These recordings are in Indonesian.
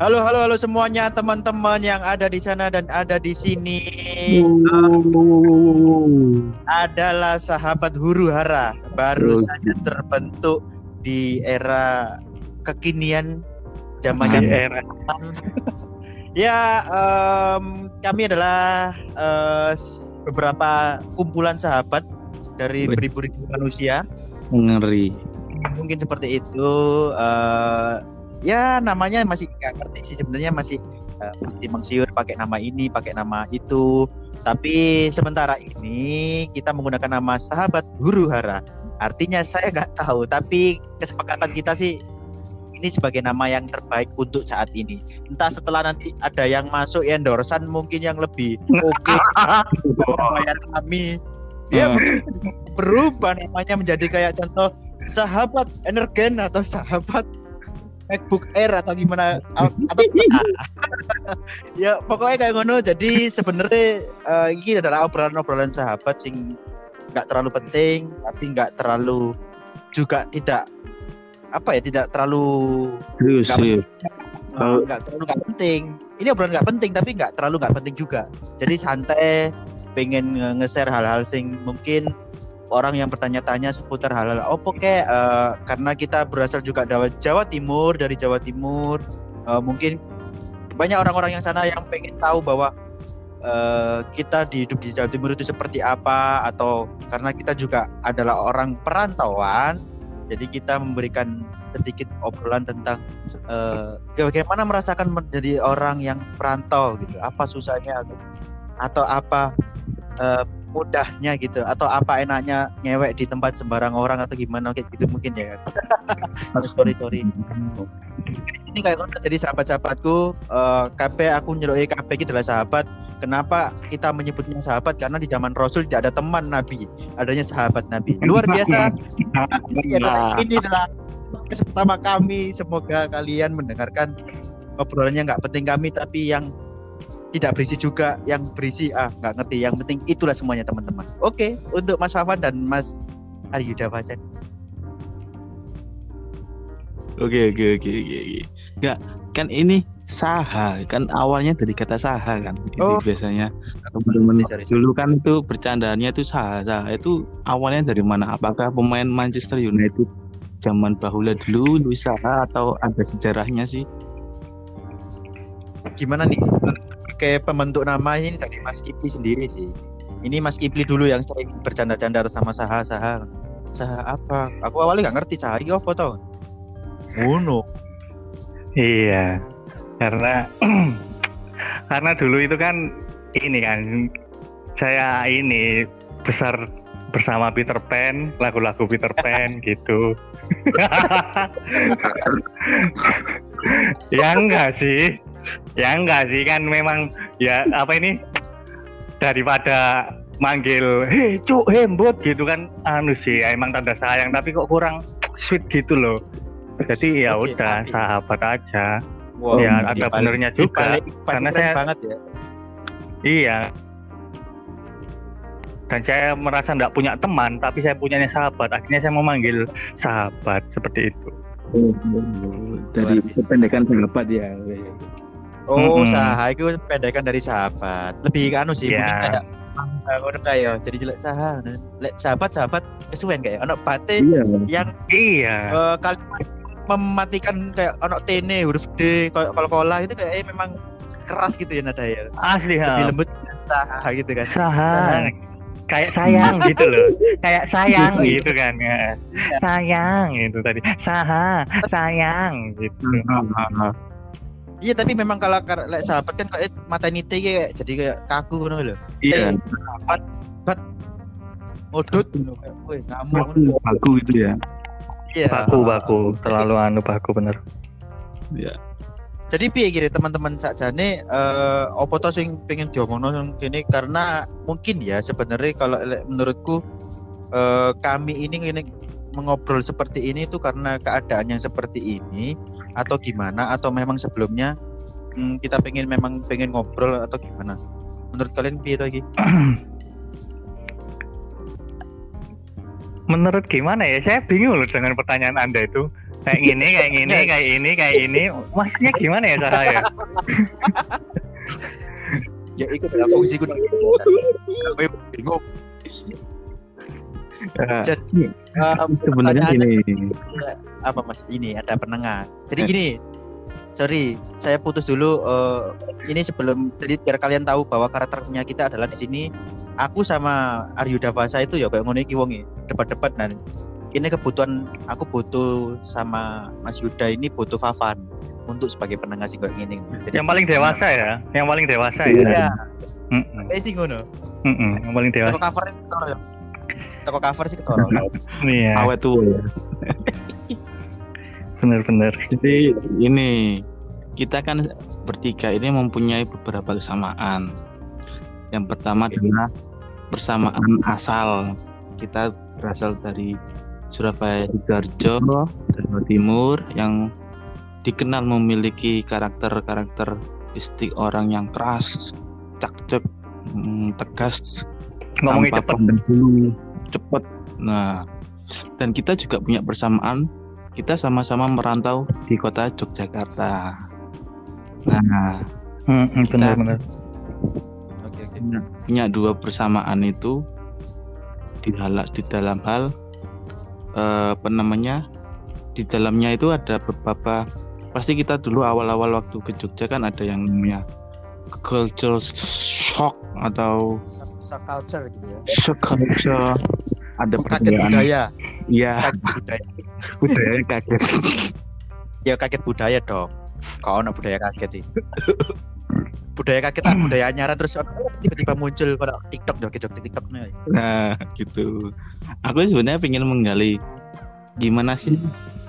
Halo, halo, halo semuanya teman-teman yang ada di sana dan ada di sini. adalah sahabat huru hara baru Oh. saja terbentuk di era kekinian zaman era. ya em, kami adalah s- beberapa kumpulan sahabat dari beribu-ribu manusia Ngeri. mungkin seperti itu eh, ya namanya masih nggak ngerti sih. Sebenarnya masih eh, masih mengsiur pakai nama ini pakai nama itu. Tapi sementara ini kita menggunakan nama sahabat huru hara. Artinya saya nggak tahu tapi kesepakatan kita sih ini sebagai nama yang terbaik untuk saat ini. Entah setelah nanti ada yang masuk endorsan mungkin yang lebih oke. Bayar kami. Ya Hmm. berubah namanya menjadi kayak contoh sahabat energen atau sahabat MacBook Air atau gimana? Atau ya pokoknya kayak ngono. Jadi sebenarnya eh, ini adalah obrolan-obrolan sahabat sing nggak terlalu penting tapi nggak terlalu juga tidak apa ya tidak terlalu Serius, Nggak serius. nggak terlalu nggak penting. Ini obrolan nggak penting tapi nggak terlalu nggak penting juga. Jadi santai pengen nge- nge-share hal-hal sing mungkin orang yang bertanya-tanya seputar hal-hal. Opo kek eh, karena kita berasal juga dari Jawa Timur dari Jawa Timur eh, mungkin banyak orang-orang yang sana yang pengen tahu bahwa eh, kita di hidup di Jawa Timur itu seperti apa atau karena kita juga adalah orang perantauan jadi kita memberikan sedikit obrolan tentang eh, bagaimana merasakan menjadi orang yang perantau gitu. Apa susahnya atau apa eh, mudahnya gitu atau apa enaknya ngewek di tempat sembarang orang atau gimana kayak gitu mungkin ya. Kan story story ini kayak ngono jadi sahabat-sahabatku eh KB aku nyeloi KB iki adalah sahabat. Kenapa kita menyebutnya sahabat? Karena di zaman Rasul tidak ada teman Nabi adanya sahabat Nabi. Luar biasa. Ini adalah, ini adalah pertama kami. Semoga kalian mendengarkan obrolannya nggak penting kami tapi yang tidak berisi juga yang berisi ah nggak ngerti yang penting itulah semuanya teman-teman oke untuk Mas Fafan dan Mas Aryuda Fasen Oke, oke, oke, oke. oke. Enggak, kan ini saha, kan awalnya dari kata saha kan. Ini Oh. biasanya teman-teman dulu kan itu bercandaannya itu saha, saha. Itu awalnya dari mana? Apakah pemain Manchester United zaman bahula dulu Luis Saha atau ada sejarahnya sih? gimana nih kayak pembentuk nama ini dari Mas Kipli sendiri sih. Ini Mas Kipli dulu yang sering bercanda-canda sama Saha Saha. Saha apa? Aku awalnya nggak ngerti Saha ini apa tau Ngono. Iya, karena karena dulu itu kan ini kan saya ini besar bersama Peter Pan, lagu-lagu Peter Pan gitu. ya enggak sih, ya enggak sih kan memang ya apa ini? Daripada manggil hei cuk hembot gitu kan anu sih emang tanda sayang tapi kok kurang sweet gitu loh. Jadi ya udah sahabat aja. Wow, ya ada benernya juga karena saya- banget ya. Iya. Dan saya merasa tidak punya teman tapi saya punya sahabat akhirnya saya memanggil sahabat seperti itu. Dari kependekan sahabat ya. Oh Mm-mm. Saha itu pendekan dari sahabat. Lebih ke anu sih Ya. mungkin kayak ah, ngono kayak jadi jelek Saha lek sahabat sahabat kesuwen kayak ono bate Iya. yang iya. eh, kalimat mematikan kayak ono tene huruf D kalau kola itu kayak eh, memang keras gitu ya nada ya. Asli lebih ha lembut saha gitu kan. Saha. Kayak sayang gitu loh. Kayak sayang Iya. gitu kan ya. sayang itu tadi. Saha sayang gitu iya tapi memang kalau kar- lek sahabat kan kayak mata nite kayak jadi kayak kaku ngono lho Iya. ngono kayak woi ngamuk ngono. Baku itu ya. iya baku baku terlalu anu baku bener Iya. jadi piye kira teman-teman sakjane eh opo to sing pengen diomongno nang kene karena mungkin ya sebenarnya kalau menurutku eh kami ini ini mengobrol seperti ini itu karena keadaan yang seperti ini atau gimana? Atau memang sebelumnya hmm, kita pengen memang pengen ngobrol atau gimana? Menurut kalian piye iki? Menurut gimana ya? Saya bingung loh dengan pertanyaan anda itu. Kayak gini kayak gini Yes. kayak ini kayak ini. Maksudnya gimana ya saya ya? Itu adalah fungsiku Gue bingung jadi um, sebenarnya gini. apa mas? Ini ada penengah. Jadi gini sorry saya putus dulu eh, ini sebelum jadi biar kalian tahu bahwa karakternya kita adalah di sini aku sama Aryu Davasa itu ya kayak ngono iki wonge debat-debat dan ini kebutuhan aku butuh sama Mas Yuda ini butuh Fafan untuk sebagai penengah sih kayak gini Jadi- yang paling dewasa ya? Yang paling dewasa Iya. ya? Ya Mm-mm. kayak sih ngono? Mm-mm. yang paling dewasa. ya toko cover sih ketoro iya. Awet tua ya. Bener-bener Jadi ini kita kan bertiga ini mempunyai beberapa kesamaan. Yang pertama adalah persamaan asal. Kita berasal dari Surabaya Sidoarjo, Jawa Timur yang dikenal memiliki karakter-karakter istik orang yang keras, cakcek, mm, tegas, ngomongnya cepet cepet. Nah, dan kita juga punya persamaan. Kita sama-sama merantau di kota Yogyakarta. Nah, Mm-mm, bener-bener oke oke punya, punya dua persamaan itu di hal di dalam hal eh, apa namanya? Di dalamnya itu ada beberapa pasti kita dulu awal-awal waktu ke Jogja kan ada yang namanya culture shock atau Shock culture gitu ya. Culture. Ada kaget budaya. Iya, kaget budaya. Budaya kaget. ya kaget budaya dong. Kau anak budaya kaget sih budaya kaget lah budaya anyaran terus tiba-tiba muncul pada TikTok joget joget TikTok nih Nah, gitu. Aku sebenarnya pengen menggali gimana sih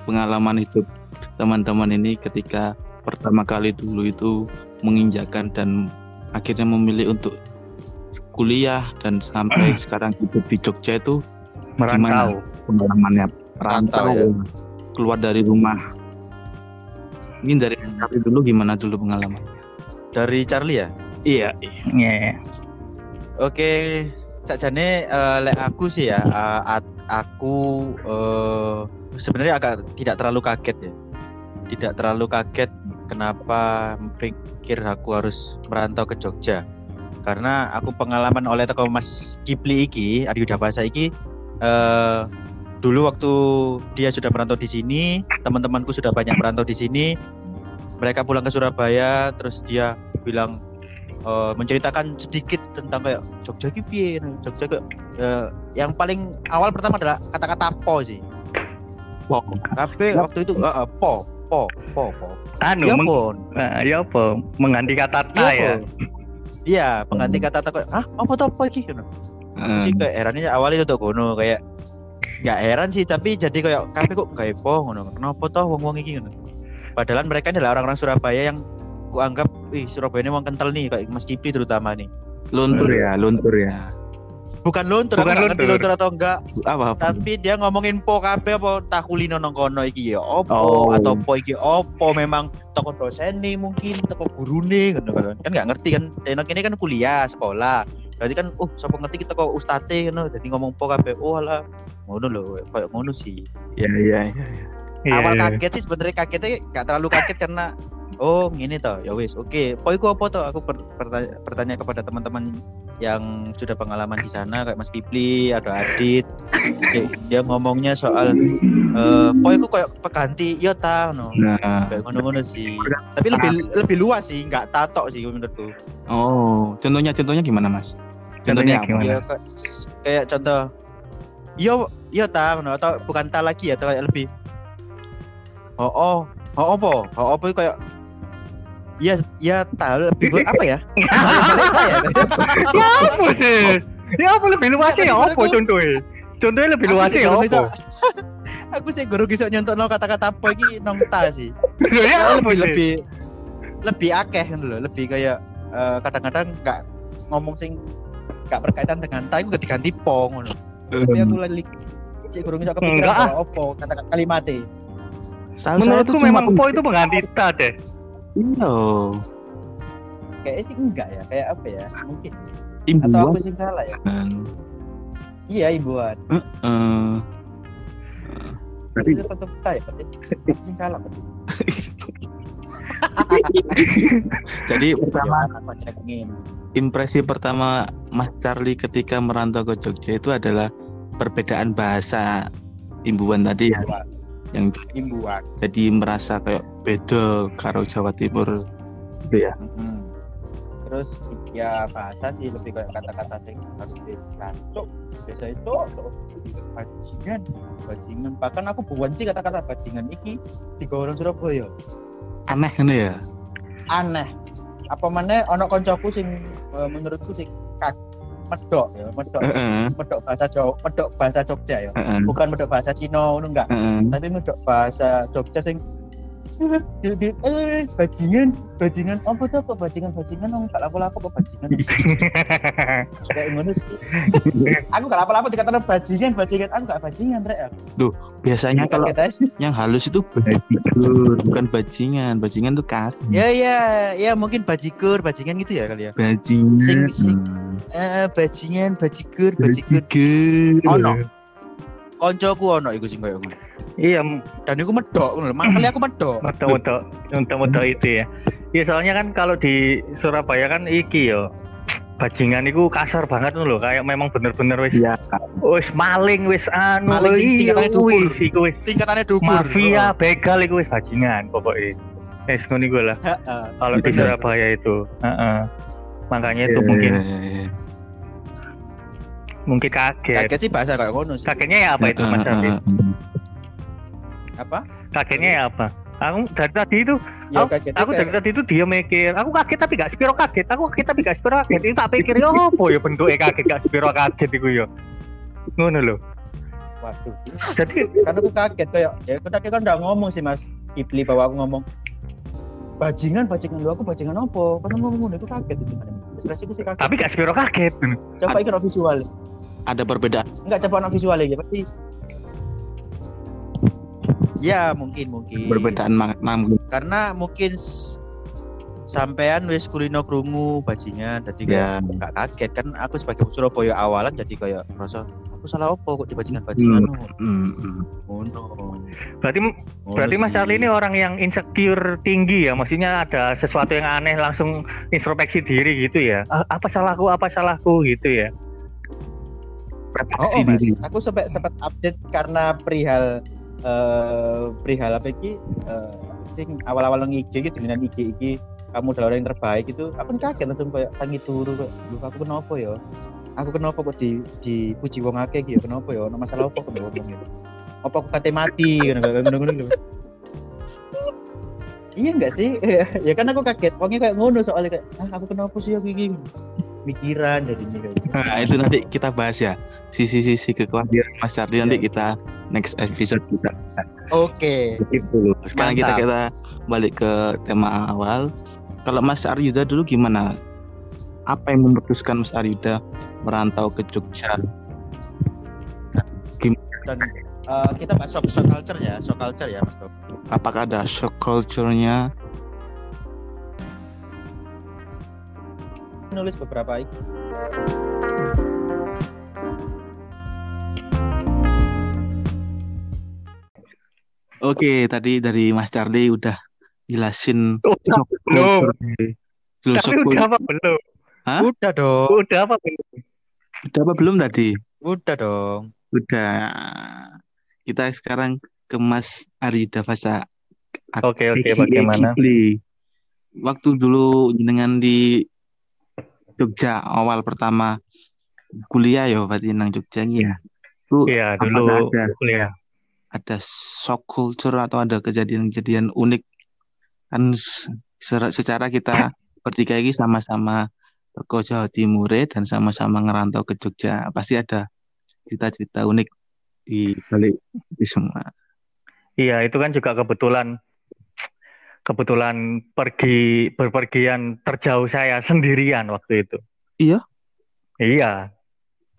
pengalaman hidup teman-teman ini ketika pertama kali dulu itu menginjakan dan akhirnya memilih untuk kuliah dan sampai sekarang hidup di Jogja itu merantau pengalamannya Merantau, rantau ya. keluar dari rumah. Ini dari Charlie dulu gimana dulu pengalaman? dari Charlie ya Iya, Iya. oke sajane eh, lek aku sih ya eh, at- aku eh, sebenarnya agak tidak terlalu kaget ya tidak terlalu kaget kenapa pikir aku harus merantau ke Jogja karena aku pengalaman oleh toko Mas Kipli iki Aryu Davasa iki eh dulu waktu dia sudah merantau di sini teman-temanku sudah banyak merantau di sini mereka pulang ke Surabaya terus dia bilang eh, menceritakan sedikit tentang kayak Jogja piye? Jogja kayak eh, yang paling awal pertama adalah kata-kata po sih. Wow. tapi waktu itu eh, eh, po po po po. Anu ya meng- pun Nah, ya apa? Mengganti kata ta ya Iya, pengganti kata-kata kayak, ah apa tuh apa iki gitu. Aku sih kayak herannya awalnya itu gono kayak nggak heran sih tapi jadi kayak kabeh kok gak epo ngono. Kenapa toh wong-wong iki ngono. Padahal mereka adalah orang-orang Surabaya yang kuanggap ih Surabaya ini wong kental nih kayak Mas Kipli terutama nih. luntur ya, luntur ya. Bukan luntur, Bukan aku luntur. luntur atau enggak, Apa? apa? tapi dia ngomongin po kabeh apa takulino nang kono iki ya opo Oh. atau po iki opo memang toko dosen nih mungkin toko guru nih gitu kan kan nggak ngerti kan enak ini kan kuliah sekolah berarti kan oh siapa ngerti kita kok ustate gitu jadi ngomong po kabeh oh alah ngono lho kayak ngono sih Iya, iya, iya. iya. Iya, awal iya. kaget sih sebenarnya kagetnya nggak terlalu kaget karena oh gini toh. Ya wis oke. Po iku apa toh? Aku ber- bertanya, bertanya kepada teman-teman yang sudah pengalaman di sana kayak Mas Kipli ada Adit. Dia, dia ngomongnya soal eh po iku kayak peganti ya ta no Nah, kayak ngono-ngono sih. Tapi lebih lebih luas sih nggak tatok sih menurutku. Oh, contohnya contohnya gimana, Mas? Contohnya apa? gimana? ya kayak, kayak contoh yo yo ta no atau bukan ta lagi ya atau kayak lebih oh oh oh apa oh apa itu kayak ya ya ta lebih apa ya? Ya ya apa? Sih ya apa? Lebih luas ya apa contohnya? Contohnya lebih Aku luas sih ya apa? Aku sih guru bisa nyontok no kata-kata apa ini nong ta sih. Ya apa lebih lebih lebih akeh kan loh lebih kayak eh, kadang-kadang nggak ngomong sing nggak berkaitan dengan ta itu ganti po ngono tapi aku lagi cek guru bisa kepikiran ah. opo kata-kata kalimatnya saya menurutku cuma memang po itu pengganti ta deh Iya. kayaknya sih enggak ya kayak apa ya mungkin atau Imbuan. aku sih salah ya kan. iya ibuan Eh, Berarti Itu tetap kita ya, berarti. Salah berarti. jadi pertama impresi pertama Mas Charlie ketika merantau ke Jogja itu adalah perbedaan bahasa imbuan tadi ya yang Imbuan. jadi merasa kayak beda karo Jawa Timur gitu ya. Mm-mm. Terus ya bahasa sih lebih kayak kata-kata yang harus dilantuk. Biasa itu bajingan, bajingan. Bahkan aku bukan sih kata-kata bajingan iki di orang Surabaya. Aneh ini ya. Aneh. Apa mana ono koncoku sing eh, menurutku sing kak medok ya, medok Heeh, medok bahasa Jawa, medok bahasa Jogja ya. heeh, Bukan medok bahasa Cina ngono enggak. heeh. Tapi medok bahasa Jogja sing eh, bajingan, bajingan, apa tuh apa bajingan, bajingan, orang gak lapo-lapo apa bajingan, kayak ngono sih. aku gak lapo-lapo dikatakan bajingan, bajingan, aku gak bajingan, rek. Biasanya kalau yang halus itu bajigur, bukan bajingan. Bajingan tuh kaki. ya ya ya mungkin bajigur, bajingan gitu ya kali ya. Bajingan. Sing- sing- Eh, bajingan, bajigur, bajigur. Bajigur. Ono. Koncoku ono iku sing koyo ngono. Iya, Dan iku medok ngono. lho. Makanya aku medok. moto-moto moto-moto itu ya. Iya soalnya kan kalau di Surabaya kan iki yo bajingan itu kasar banget loh kayak memang bener-bener wis Iya. wis maling wis anu Maling sing iya, tingkatannya dhuwur. wis iku wis Tingkatannya dukur. mafia begal iku wis bajingan pokoknya wis ngono iku lah Heeh. kalau di. Surabaya itu Heeh. makanya itu Iya, mungkin iya, mungkin kaget Kaget sih bahasa kayak ngono sih. kagetnya ya apa itu Mas heeh. Apa? kagetnya ya apa aku dari tadi itu Ya Aku- kaget. aku dari tadi itu dia mikir aku kaget tapi gak sepiro kaget aku kaget tapi gak sepiro kaget itu tak pikir ya apa ya bentuknya kaget gak sepiro kaget iku ya ngono lho Waduh. jadi Karena aku kaget kayak ya aku tadi kan udah ngomong sih Mas Kipli bahwa aku ngomong bajingan bajingan lu aku bajingan apa? Kan ngomong ngono itu kaget itu kan. Terus aku sih kaget. tapi gak sepiro kaget coba ikut visual. Ada perbedaan. Enggak coba anak visual ya pasti. Ya mungkin mungkin. Perbedaan makna Karena mungkin sampean wis kulino krungu bajingan jadi kayak ya. nggak kaget kan aku sebagai Surabaya awalan jadi kayak rasa aku salah apa kok di bajingan bajingan Hmm, hmm. ngono berarti Ngono berarti Mas. Charlie ini orang yang insecure tinggi ya maksudnya ada sesuatu yang aneh langsung introspeksi diri gitu ya "Ah, apa salahku apa salahku gitu ya Oh, Refleksi oh mas, diri. aku sempat sempat update karena perihal eh perihal apa iki? Eh, sing awal-awal IG gitu dengan IG iki kamu adalah orang yang terbaik itu aku kaget langsung kayak tangi turu Duh, aku kenapa ya? Aku kenapa kok di dipuji wong akeh gitu kenapa ya? Ono masalah apa kok ngomong gitu? Apa aku kate mati? Ngono ngono ngono lho. iya enggak sih? Ya kan aku kaget wongnya kayak ngono soalnya kayak ah aku kenapa sih aku iki? Mikiran kayak gitu. Nah, itu nanti kita bahas ya. Sisi-sisi kekhawatiran Mas Charlie nanti Iya. kita next episode kita oke skip dulu. Sekarang kita Mantap. kita balik ke tema awal. Kalau Mas Aryuda dulu gimana? Apa yang memutuskan Mas Aryuda merantau ke Jogja? dan eh, kita bahas shock, shock culture ya shock culture ya mas Tom Apakah ada shock culture-nya? nulis beberapa iki. Oke, tadi dari Mas Charlie udah jelasin Oh, shock belum. culture. Loh, tapi udah apa belum Hah? udah dong udah apa belum Udah apa belum tadi? udah dong Udah. Kita sekarang ke Mas Aryuda Fasa. Oke, oke, bagaimana? Kipli. Waktu dulu jenengan di Jogja awal pertama kuliah ya berarti nang Jogja ini ya. Iya dulu kuliah ada shock culture atau ada kejadian-kejadian unik kan secara kita bertiga ini sama-sama teko Jawa Timur dan sama-sama ngerantau ke Jogja pasti ada cerita-cerita unik di balik itu semua. Iya, itu kan juga kebetulan kebetulan pergi berpergian terjauh saya sendirian waktu itu. Iya? Iya.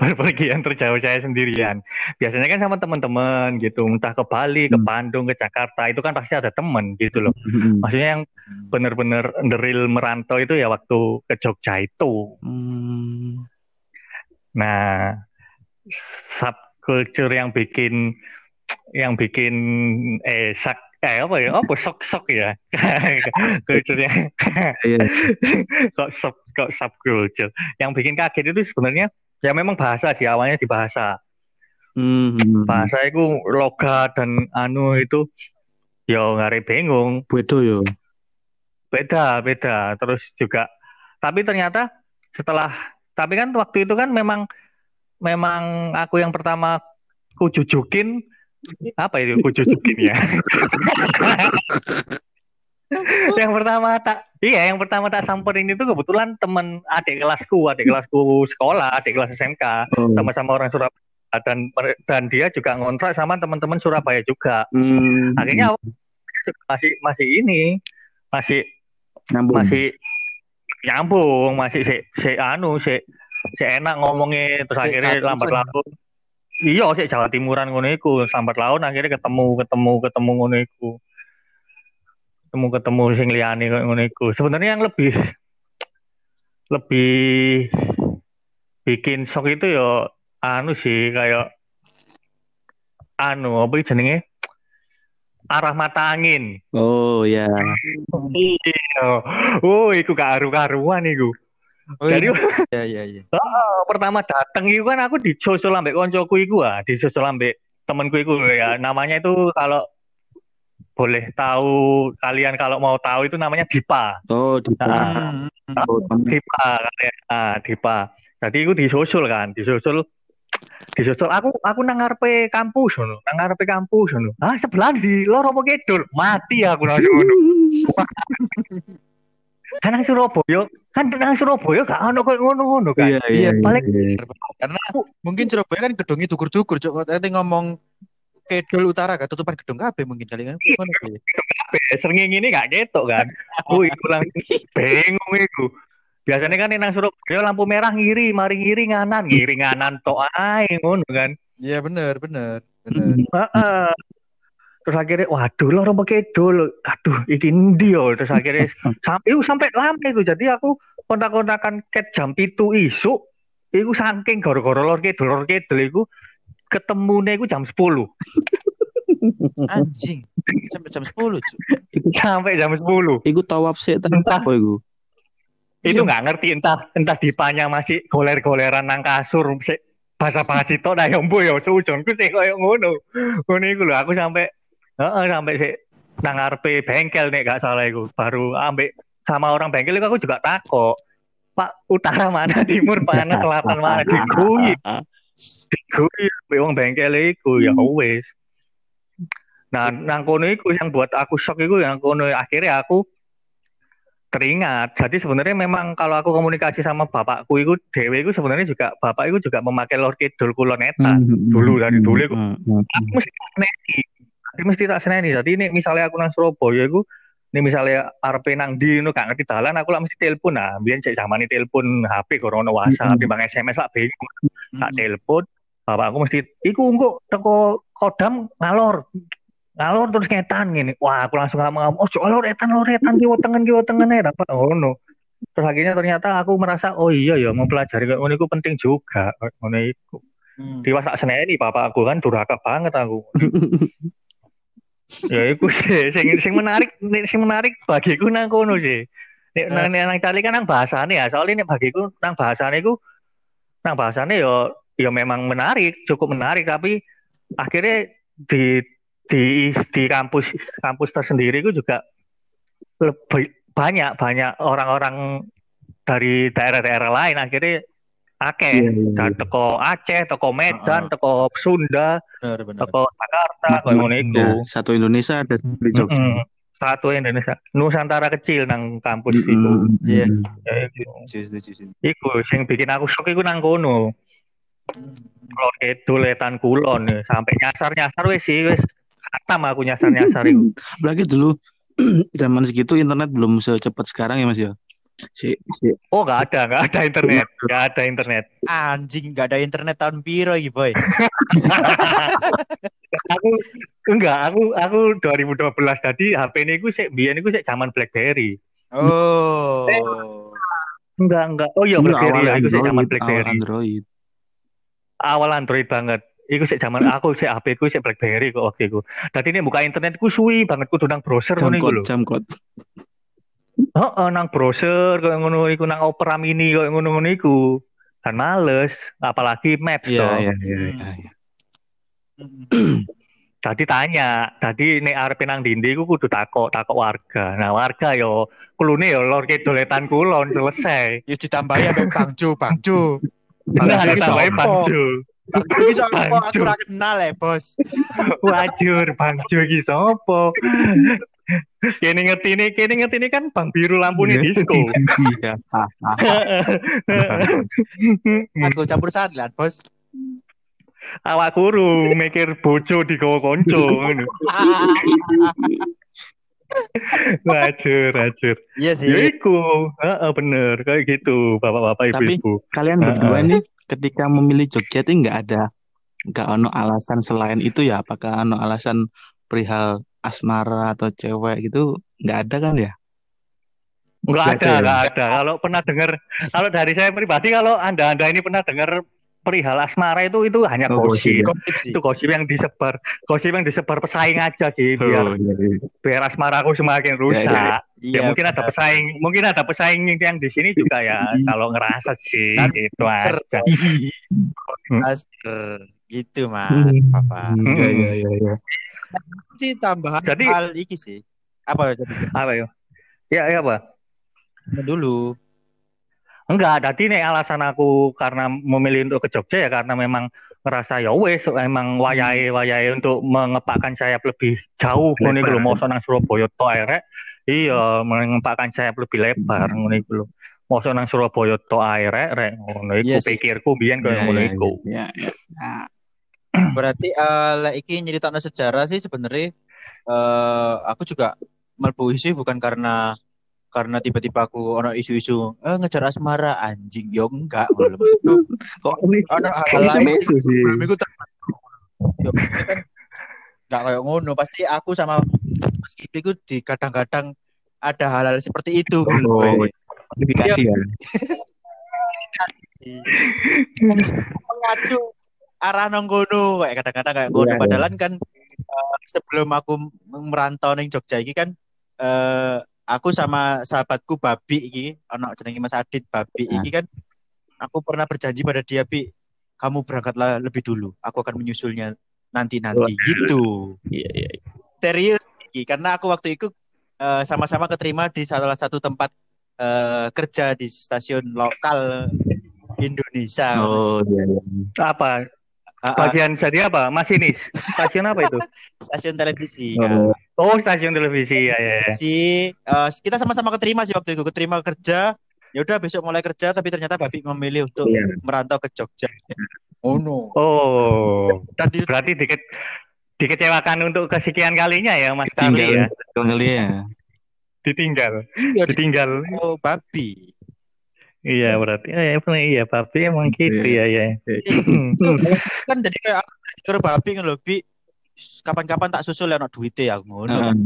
Berpergian terjauh saya sendirian. Biasanya kan sama teman-teman gitu, entah ke Bali, ke Hmm. Bandung, ke Jakarta, itu kan pasti ada teman gitu loh. Hmm. Maksudnya yang bener-bener the real merantau itu ya waktu ke Jogja itu. Hmm. Nah, subculture yang bikin yang bikin eh sak eh apa ya apa sok sok ya kulturnya Iya. kok sub kok subculture yang bikin kaget itu sebenarnya ya memang bahasa sih awalnya di bahasa. Hmm, bahasa itu logat dan anu itu yo ngare bingung. Beda yo. beda beda. Terus juga tapi ternyata setelah tapi kan waktu itu kan memang memang aku yang pertama ku jujukin apa itu ku jujukin ya yang pertama tak iya yang pertama tak samperin itu kebetulan temen adik kelasku adik kelasku sekolah adik kelas SMK Oh. sama-sama orang Surabaya dan dan dia juga ngontrak sama teman-teman Surabaya juga. Hmm, akhirnya masih masih ini masih nyambung. masih nyambung masih si, si anu si si enak ngomongnya terus Si akhirnya lambat laun. Iya si Jawa Timuran ngono iku lambat laun akhirnya ketemu ketemu ketemu ngono iku ketemu ketemu sing liyane koyo ngono iku sebenarnya yang lebih lebih bikin shock itu ya anu sih kayak anu apa iki jenenge arah mata angin Oh ya. Iya. Oh, iku gak karu-karuan iku. Oh, Jadi iya iya iya. oh, pertama dateng iku kan aku disusul ambek koncoku iku ah, disusul ambek temenku iku ya. Namanya itu kalau boleh tahu kalian kalau mau tahu itu namanya Dipa. Oh, di Nah, Hmm, oh. Dipa kalian. Ah, Dipa. Jadi iku disusul kan, disusul disusul aku aku nang ngarepe kampus ngono, nang ngarepe kampus ngono. Ah, sebelah di loro apa kidul? Mati aku langsung ngono. Kan nang Surabaya, kan nang Surabaya gak ono koyo ngono-ngono kan. Iya, iya. Paling- iya. Karena mungkin Surabaya kan gedungnya dukur-dukur, cok. Kok nanti ngomong kedul utara gak tutupan gedung kabeh mungkin kali kan. Kali. sering ini gak ketok kan. Aku iku langsung bingung iku. Biasanya kan nang Surabaya lampu merah ngiri, mari ngiri nganan, ngiri nganan tok ae ngono kan. Iya bener bener bener. Heeh. Terus akhirnya, waduh loro kidul, aduh iki endi yo. Terus akhirnya sampai itu sampai lama itu. Jadi aku kontak-kontakan ket jam pitu isu, iku saking gara-gara lor kidul lor kidul iku ketemune iku jam 10. Anjing. Sampai jam 10, cok. Sampai jam 10. Iku tawaf sih Entah. apa iku? itu Iya. nggak ngerti entah entah dipanya masih goler-goleran nang kasur sik bahasa bahasa itu dah yang bu ya sujonku sih koyo ngono ngono iku lho aku sampai heeh sampai sik nang ngarepe bengkel nek gak salah iku baru ambek sama orang bengkel itu aku juga takok Pak utara mana timur mana selatan mana digui ambek wong bengkel iku ya wis nah nang kono iku yang buat aku shock iku yang kono akhirnya aku teringat. Jadi sebenarnya memang kalau aku komunikasi sama bapakku itu dewe itu sebenarnya juga bapak itu juga memakai Lord Kidul kulon eta. dulu, dari dulu iku. Hmm, hmm, Aku mesti tak seneni. Aku mesti tak seneni. Jadi ini misalnya aku nang Surabaya iku ini misalnya arep nang di ngono gak ngerti dalan aku lah mesti telepon nah biyen cek zamane telepon HP corona WhatsApp Mm-mm. timbang SMS lah bingung tak Hmm. Telepon bapakku mesti iku engko teko kodam ngalor ngalor terus ngetan gini wah aku langsung ngomong oh cok lor etan lor etan kiwa tengen kiwa tengen ya dapat oh no terus akhirnya ternyata aku merasa oh iya ya mempelajari kayak ngono iku penting juga. Ngono iku. Hmm. Tiwas tak seneni bapak aku kan durhaka banget aku. Ya iku sih sing sing menarik sing menarik bagiku nang kono sih. Nek nang nang nang cari kan nang bahasane ya soalnya nek bagiku nang bahasane iku nang bahasane yo yo memang menarik cukup menarik tapi akhirnya di di di kampus kampus tersendiri itu juga lebih banyak banyak orang-orang dari daerah-daerah lain akhirnya akeh Iya, iya, dan iya. teko Aceh, teko Medan, Heeh. teko Sunda, Bener bener. teko Jakarta, koyo ngono. Ya, satu Indonesia ada di Jogja. Mm-mm. Satu Indonesia, Nusantara kecil nang kampus Mm, itu. mm, Iya. mm. Ya, iku. Setuju, setuju, setuju. Iku sing bikin aku shock iku nang kono. Hmm. Kulon kidul etan kulon ya. sampai nyasar-nyasar wis sih wis khatam aku nyasar-nyasar iku. Lagi dulu zaman segitu internet belum secepat sekarang ya Mas ya. Si, si Oh, nggak ada, nggak ada internet, nggak ada internet. Anjing gak ada internet tahun piro iki, boy. aku enggak, aku aku 2012 tadi HP ini ku sik biyen iku sik zaman BlackBerry. Oh. Enggak, enggak. Oh iya Iya, BlackBerry ya, iku sik zaman BlackBerry. Android. Awal Android banget. Iku sik zaman aku sik HP ku sik BlackBerry kok waktu itu. Dadi ini buka internet ku suwi banget kudu nang browser ngono iku lho. jam kot Heeh, nang browser koyo ngono iku nang Opera Mini koyo ngono-ngono iku. Kan males, apalagi Maps iya toh. iya iya iya iya. Tadi tanya, tadi nek arep nang dindi ku kudu takok, takok warga. Nah, warga yo kulune yo lor kidoletan kulon selesai. Ya ditambahi ambek Bangjo, Bangjo. Nah, Bangjo iki. Bangjo iki sapa? Aku ora kenal ya, Bos. Wajur, Bangjo iki sapa? Kene ngerti ini, kene ngerti ini kan Bang Biru lampunya disco. iya Ah, ah. Aku campur sadilan, Bos. Awak guru mikir bojo di konco ngono. Wajur, wajur. Iya sih. Ya iku, heeh bener kayak gitu, bapak-bapak Tapi- ibu-ibu. kalian Ah, berdua ah. nih ketika memilih Jogja itu nggak ada nggak ono alasan selain itu ya apakah ono alasan perihal asmara atau cewek gitu nggak ada kan ya Enggak Nggak ada, ada ya? enggak ada. Kalau pernah dengar, kalau dari saya pribadi, kalau anda-anda ini pernah dengar perihal asmara itu itu hanya Oh, gosip. Gosip. Itu gosip yang disebar, gosip yang disebar pesaing aja sih, biar Oh, iya, iya. biar asmara aku semakin rusak. iya. Ya, mungkin ada pesaing, mungkin ada pesaing yang di sini juga ya. kalau ngerasa sih, Dan itu aja. Master. Gitu, Mas, Papa. Hmm. Iya, iya, iya, iya. Sih tambahan Jadi- hal iki sih. Apa jadi Apa ya? Ya, ya apa? dulu? Enggak, tadi nih alasan aku karena memilih untuk ke Jogja ya karena memang ngerasa ya wes emang wayahe wayahe untuk mengepakkan sayap lebih jauh ngono iku lho mosok nang Surabaya tok ae Iya, mengepakkan sayap lebih lebar ngono iku lho. Mosok nang Surabaya tok ae rek ngono iku sih. pikirku biyen koyo Iya, ngono iya, iku. iya, iya. Nah, Berarti eh lek iki nyeritakno sejarah sih sebenarnya eh aku juga mlebu isu bukan karena karena tiba-tiba aku ono isu-isu eh ngejar asmara anjing. Yo enggak lho. Maksudku kok ini ono hal lain? sih. Yo kan enggak kayak ngono. Pasti aku sama Mas Kipli ku di kadang-kadang ada hal-hal seperti itu. Oh. Modifikasi ya? Mengacu arah nang kono. Kayak kadang-kadang kayak ngono. Iya, padahal kan eh, sebelum aku merantau ning Jogja iki kan eh aku sama sahabatku Babi iki anak jenenge Mas Adit Babi Nah. iki kan aku pernah berjanji pada dia Bi kamu berangkatlah lebih dulu aku akan menyusulnya nanti-nanti gitu iya iya iya. serius iki karena aku waktu itu eh, sama-sama keterima di salah satu tempat eh, kerja di stasiun lokal Indonesia oh iya iya Apa? Ah, ah, Bagian jadi apa? Masinis. Stasiun apa itu? stasiun televisi Oh, Oh, stasiun televisi ya ya. ya. si eh, kita sama-sama keterima sih waktu itu keterima kerja ya udah besok mulai kerja tapi ternyata Babi memilih untuk iya. merantau ke Jogja oh no Oh, dan di, berarti dikit dikecewakan untuk kesekian kalinya ya Mas Kali ya. Kali ya Ditinggal, iya, di ditinggal. oh, Babi Iya berarti eh, iya tapi emang gitu ya ya. kan jadi kayak aku kira Babi kan loh Bi kapan-kapan tak susul ya no duitnya ya ngono kan.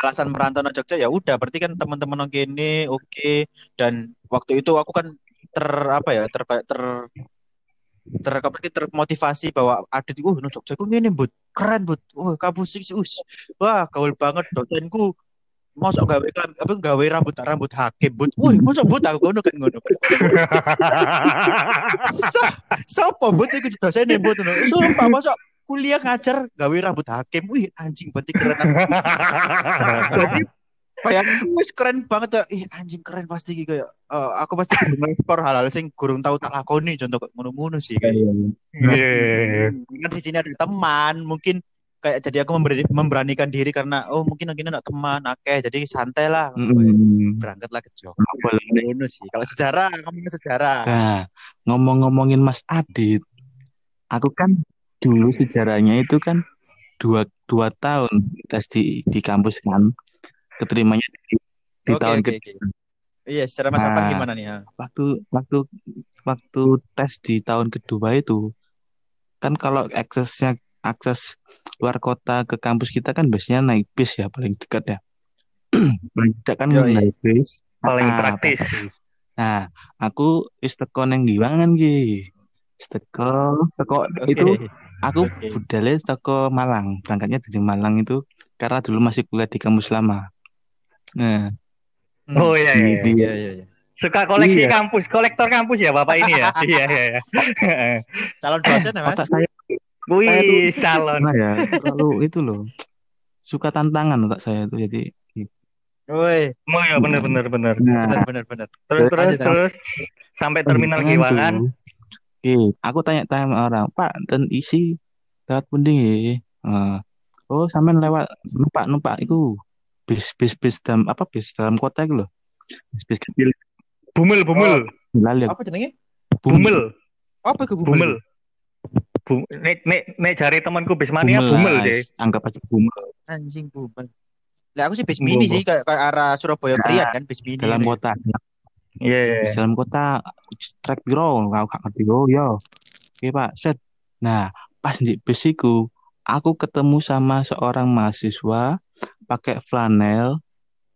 Alasan merantau ke Jogja ya udah berarti kan teman-teman nang kene oke. Dan waktu itu aku kan ter apa ya ter ter ter apa termotivasi bahwa Adit uh no Jogja ku ngene but keren but wah kampus sih us. Wah gaul banget dosenku. Mosok gawe apa gawe rambut rambut hakim but wah mosok but aku ngono kan ngono. So sopo but iku dosene but ngono. Sumpah mosok kuliah ngajar gawe rambut hakim wih anjing berarti keren Jadi kayak wis keren banget ya. Ih anjing keren pasti iki kayak eh, aku pasti ngekspor hal-hal sing gurung tahu tak lakoni contoh ngono-ngono sih kayak. Iya. Kan di sini ada teman, mungkin kayak jadi aku memberi, memberanikan diri karena oh mungkin lagi ada teman, oke jadi santai lah. Mm-mm. Berangkatlah ke Jogja. Ngono sih. Kalau sejarah, ngomongin sejarah. Nah, ngomong-ngomongin Mas Adit, aku kan dulu sejarahnya itu kan dua, dua tahun tes di, di kampus kan, keterimanya di, di Oke, tahun oke, ke oke. Iya, secara Mas Afan Nah. gimana nih? ya? waktu waktu waktu tes di tahun kedua itu kan kalau aksesnya akses luar kota ke kampus kita kan biasanya naik bis ya paling dekat ya paling dekat kan Yoi. naik bis Paling Ah, praktis. Nah, aku wis teko nang Giwangan ki. teko teko itu aku Oke. budalnya teko Malang berangkatnya dari Malang itu karena dulu masih kuliah di kampus lama nah. Oh iya iya. di, Iya iya iya. Suka koleksi Iya. kampus, kolektor kampus ya Bapak ini ya. iya iya iya. Calon dosen ya, Mas? otak saya Wih, calon. Nah ya, terlalu itu loh. Suka tantangan otak saya itu jadi. Woi, Oh ya benar benar benar. Nah, benar benar benar. Terus terus terus sampai terminal Giwangan. Eh, aku tanya-tanya sama orang, Pak, dan isi lewat punding ya. Eh, oh, sampean lewat numpak numpak itu bis bis bis dalam apa bis dalam kota itu loh. Bis bis kecil. Bumel bumel Lali aku. Apa jenenge? bumel Apa ke bumel. Bu, nek nek nek jari temanku Bismania bumel lah, deh. Anggap aja bumel Anjing bumel. Lah aku sih bis mini Bumel. sih kayak kayak arah Surabaya Nah, Priat kan bis mini. dalam kota. Iya. iya. Bis dalam kota trek biro, kau gak ngerti oh ya. Oke Pak, set. Nah, pas di bis iku, aku ketemu sama seorang mahasiswa pakai flanel,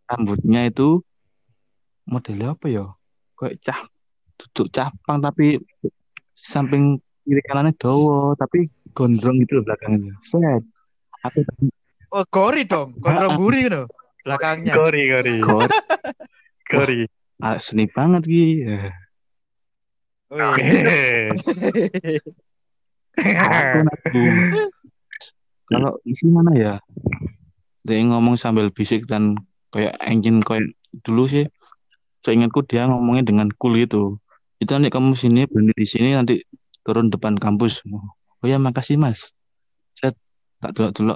rambutnya itu modelnya apa ya? Kayak cah duduk capang tapi samping kiri kanannya dowo tapi gondrong gitu loh belakangnya. Set. Aku Oh, gori dong. Kontrol ah. guri gitu. Belakangnya. Gori gori god, gori. ah, seni banget. Woi. Aku aku. Kalau isi mana ya? Dia ngomong sambil bisik dan kayak engine kayak dulu sih. Seingatku dia ngomongnya dengan cool gitu. Itu nanti kamu sini berhenti di sini nanti turun depan kampus. Oh ya makasih mas. Set tak dulu dulu.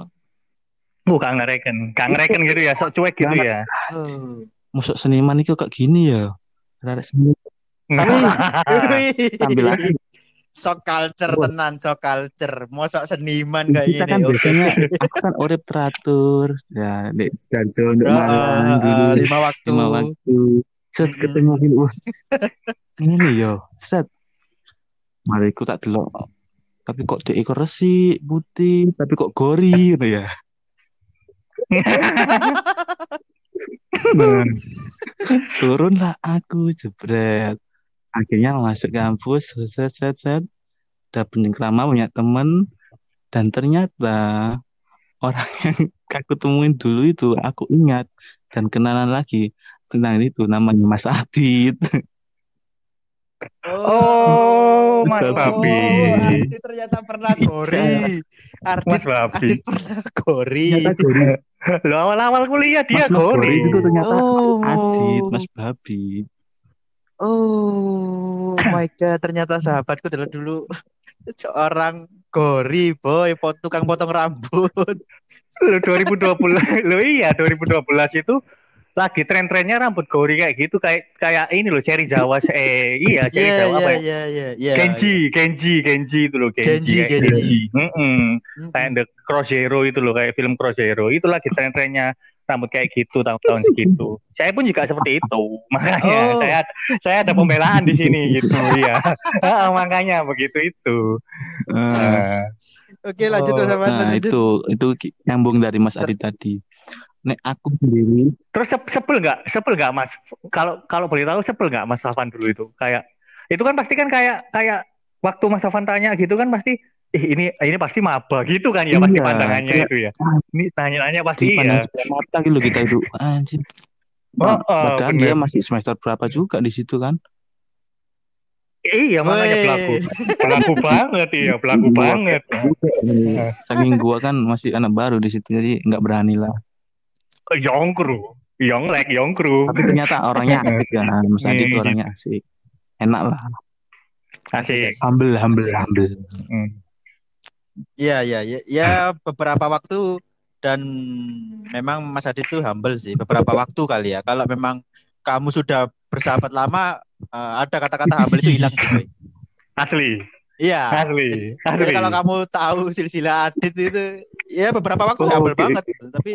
Bukan ngereken, kang ngereken gitu ya, sok cuek gitu ya. Oh. Masuk seniman itu kayak gini ya. Rada seni Sambil lagi. Sok culture Wah. tenan, sok culture. Mosok seniman kayak kita gini. kan oke. biasanya aku kan urip teratur. Ya di Sidoarjo untuk dulu ah, lima waktu. lima waktu. Set ketemu gitu wah ini yo. Set. Mari ku tak delok. Tapi kok dia ikut resi putih tapi kok gori gitu ya nah, turunlah aku jebret akhirnya masuk kampus set set set udah penyekrama punya temen dan ternyata orang yang aku temuin dulu itu aku ingat dan kenalan lagi tentang itu namanya Mas Adit Oh, Mas Babi. Babi. Ardi ternyata pernah gori. Ardi, Mas Babi. Ardi pernah gori. ternyata gori Lo awal-awal kuliah dia Mas Mas Gori gori. itu ternyata Oh. Mas Adit Mas Babi Oh my god, ternyata sahabatku adalah dulu seorang gori boy, pot tukang potong rambut. Lo 2020, lo iya 2012 itu lagi tren-trennya rambut gori kayak gitu kayak kayak ini loh Cherry Jawa eh iya Cherry Iya Jawa apa iya ya? iya iya iya. Genji, Genji, Genji itu loh Genji, Genji, kayak Genji. Mm-mm. Mm-mm. Kayak The Cross Zero itu loh kayak film Cross Zero itu lagi tren-trennya rambut kayak gitu tahun-tahun segitu. Saya pun juga seperti itu. Makanya Oh. saya saya ada pembelaan di sini gitu ya. Makanya begitu itu. Ah. Oke lanjut Oh, sama nah itu itu ki- nyambung dari Mas Adit tadi Nek aku sendiri Terus sep- sebel nggak? Sebel nggak Mas? Kalau kalau boleh tahu sebel nggak Mas Safan dulu itu? Kayak itu kan pasti kan kayak kayak waktu Mas Safan tanya gitu kan pasti ih ini ini pasti maba gitu kan ya pasti Iya, pandangannya kayak- itu ya. Ini tanya-tanya pasti di ya. mata gitu kita itu anjir Oh, oh, padahal bener. dia masih semester berapa juga di situ kan Iya makanya pelaku pelaku banget iya pelaku banget. saking gua kan masih anak baru di situ jadi nggak berani lah Yongkru, Yonglek, Yongkru. tapi ternyata orangnya asik kan Mas Adit Iya. orangnya asik enak lah Asik. humble humble Asik, humble Hmm. Iya iya iya ya beberapa waktu dan memang Mas Adit itu humble sih beberapa waktu kali ya. Kalau memang kamu sudah bersahabat lama eh, ada kata-kata humble itu hilang sih. Asli, Iya. asli, Jadi asli. kalau kamu tahu silsilah Adit itu ya beberapa waktu Oh, humble oke. banget tapi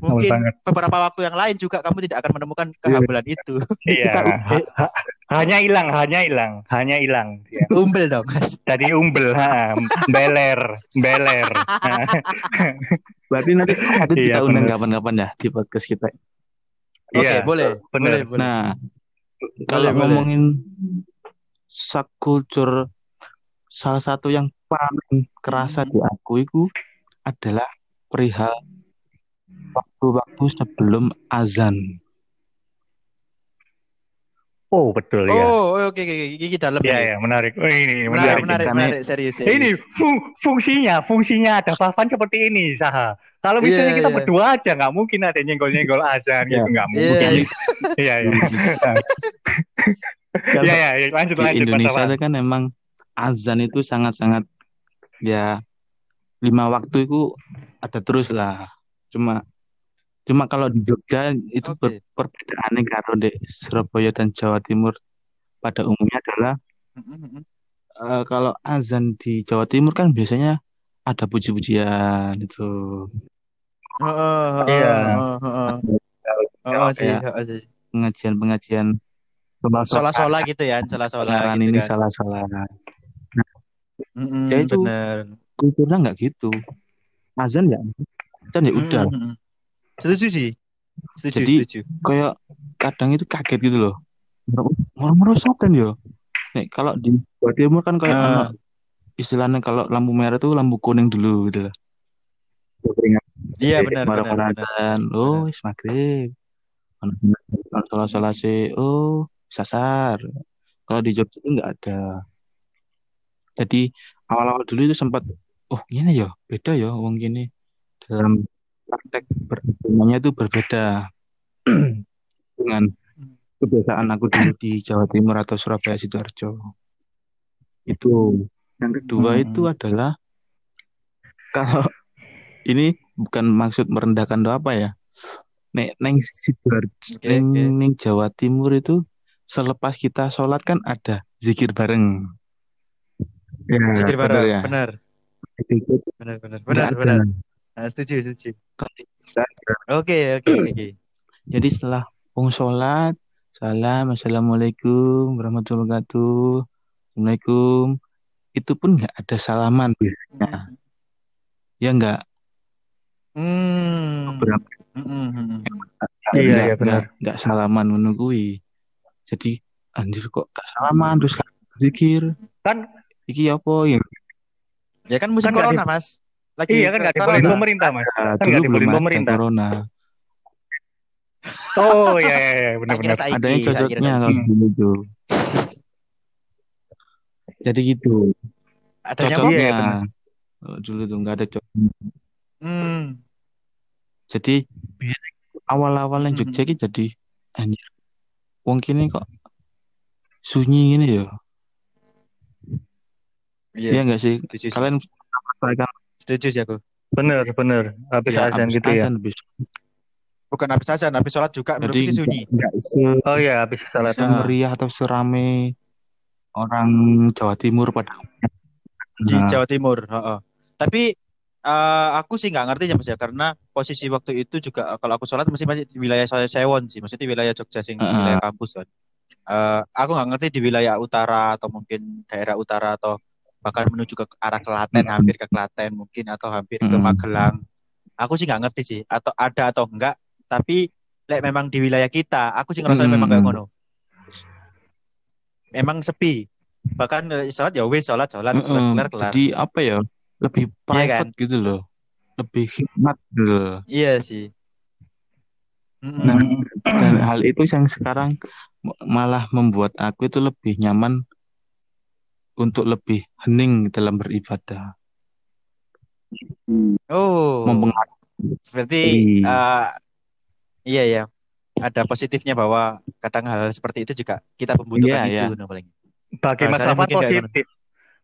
mungkin banget. beberapa waktu yang lain juga kamu tidak akan menemukan kehambelan itu. Iya. Ha- ha- hanya hilang, hanya hilang, hanya hilang. Ya. Umbel dong, Mas. Tadi umbel, ha, beler, beler. Berarti nanti Adit Iya, kita undang kapan-kapan ya di podcast kita Oke, Iya, boleh. bener. Boleh, boleh. nah kalau boleh. ngomongin subculture salah satu yang paling kerasa Hmm. di aku itu adalah perihal waktu-waktu sebelum azan. Oh betul ya. Oh, oke oke oke gigi dalam Ya ini. ya menarik. Oh, ini Menarik, menarik. menarik, menarik, serius, serius. Ini fung- fungsinya, fungsinya ada papan seperti ini, Saha. Kalau misalnya Iya, kita iya. berdua aja, nggak mungkin ada nyenggol-nyenggol azan gitu, nggak Iya, mungkin. iya. Iya, iya. Iya, iya, iya. lanjut, Di lanjut, Indonesia itu kan emang azan itu sangat-sangat ya lima waktu itu ada terus lah. Cuma cuma kalau di Jogja itu Oke. ber- perbedaannya karo di Surabaya dan Jawa Timur pada umumnya adalah eh, kalau azan di Jawa Timur kan biasanya ada puji-pujian itu. Iya. pengajian-pengajian Sola-sola gitu ya, sola-sola Pengaran gitu ini kan. salah-salah. Mm-mm, Ya itu. bener. Kulturnya nggak gitu. Azan ya, azan ya udah. Mm-mm. Setuju sih. Setuju, Jadi, setuju. kayak kadang itu kaget gitu loh. Moro-moro sopan yo. Nek kalau di Jawa Timur kan kayak Ah. ono istilahnya kalau lampu merah tuh lampu kuning dulu gitu loh. Iya benar benar Moro-moro benar. Oh, wis maghrib. Ono salah-salah sih. Oh, sasar. Kalau di Jogja itu nggak ada. Jadi awal-awal dulu itu sempat oh gini ya beda ya wong gini dalam praktek beragamanya itu berbeda dengan kebiasaan aku dulu di Jawa Timur atau Surabaya Sidoarjo itu yang kedua Hmm. itu adalah kalau ini bukan maksud merendahkan atau apa ya nek neng Sidoarjo Oke, neng, oke. neng Jawa Timur itu selepas kita sholat kan ada zikir bareng ya Zikir bareng, ya benar. Itu Benar benar benar benar. Nah, setuju setuju. Oke oke oke. Jadi setelah pung sholat, salam, assalamualaikum warahmatullahi wabarakatuh, assalamualaikum, itu pun nggak ada salaman biasanya, ya nggak Hmm. beberapa Mm-mm, mm-mm. Iya, nggak iya, benar. nggak nggak salaman menunggui. Jadi anjir kok gak salaman terus gak zikir, Kan, iki apa ya? Ya kan musim Kan corona mas. Lagi iya kan nggak dibolehin corona. pemerintah, Mas. Nah, Kan dulu nggak belum dibolehin ada pemerintah. corona. Oh, iya, iya, iya, benar-benar. saiki, Ada yang cocoknya kalau dulu tuh. Jadi gitu. Adanya apa? Cocoknya Iya, benar. Kalau dulu tuh nggak ada cocok. Hmm. Jadi awal-awal yang Mhm. Jogja ki jadi anjir. Wong kini kok sunyi gini ya. Iya. Iya enggak sih. Kalian merasakan Setuju sih aku. Bener, bener. Habis ya azan gitu ya. azan habis. Bukan habis azan, habis sholat juga Jadi sih sunyi. enggak se Oh iya, habis salat. semeriah atau serame orang Jawa Timur pada di Nah, Jawa Timur. heeh. Tapi eh, aku sih nggak ngerti ya mas ya karena posisi waktu itu juga kalau aku sholat mesti masih di wilayah saya Sewon sih, maksudnya di wilayah Jogja sing Heeh. wilayah kampus kan. Eh, aku nggak ngerti di wilayah utara atau mungkin daerah utara atau bahkan menuju ke arah Klaten, Mm-mm. hampir ke Klaten mungkin atau hampir ke Mm-mm. Magelang. Aku sih nggak ngerti sih atau ada atau enggak. Tapi lek memang di wilayah kita, aku sih ngerasa memang kayak Mm-mm. ngono. Memang sepi. Bahkan sholat ya wis sholat sholat Heeh. sholat kelar kelar. Jadi apa ya? Lebih Iya private kan? gitu loh. Lebih khidmat gitu loh. Iya sih. Nah, dan hal itu yang sekarang malah membuat aku itu lebih nyaman untuk lebih hening dalam beribadah. Oh, Mempengaruhi. berarti Iya. eh, iya ya. Ada positifnya bahwa kadang hal seperti itu juga kita membutuhkan Iya, itu iya. nah, paling. Bagi Mas kayak positif.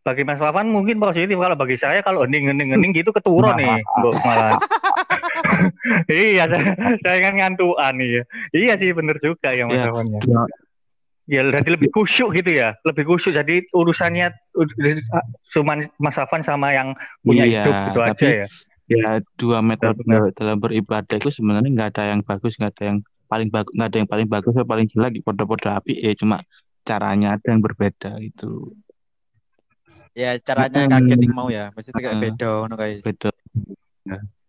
Bagi Mas mungkin positif kalau bagi saya kalau hening hening hening gitu keturun nih, malah. iya, saya, saya kan ngantuan iya. Iya sih bener juga ya Mas Lafan ya. Ya jadi lebih kusyuk gitu ya, lebih kusyuk. Jadi urusannya cuma Mas Lafan sama yang punya Iya, hidup gitu aja tapi ya. ya dua metode Benar. dalam beribadah itu sebenarnya nggak ada yang bagus, nggak ada yang paling bagus, nggak ada yang paling bagus atau paling jelek, podo-podo api, eh cuma caranya ada yang berbeda itu Ya caranya Mm-mm. kaget yang mau ya. Maksudnya kayak Heeh. beda ngono kayak. beda.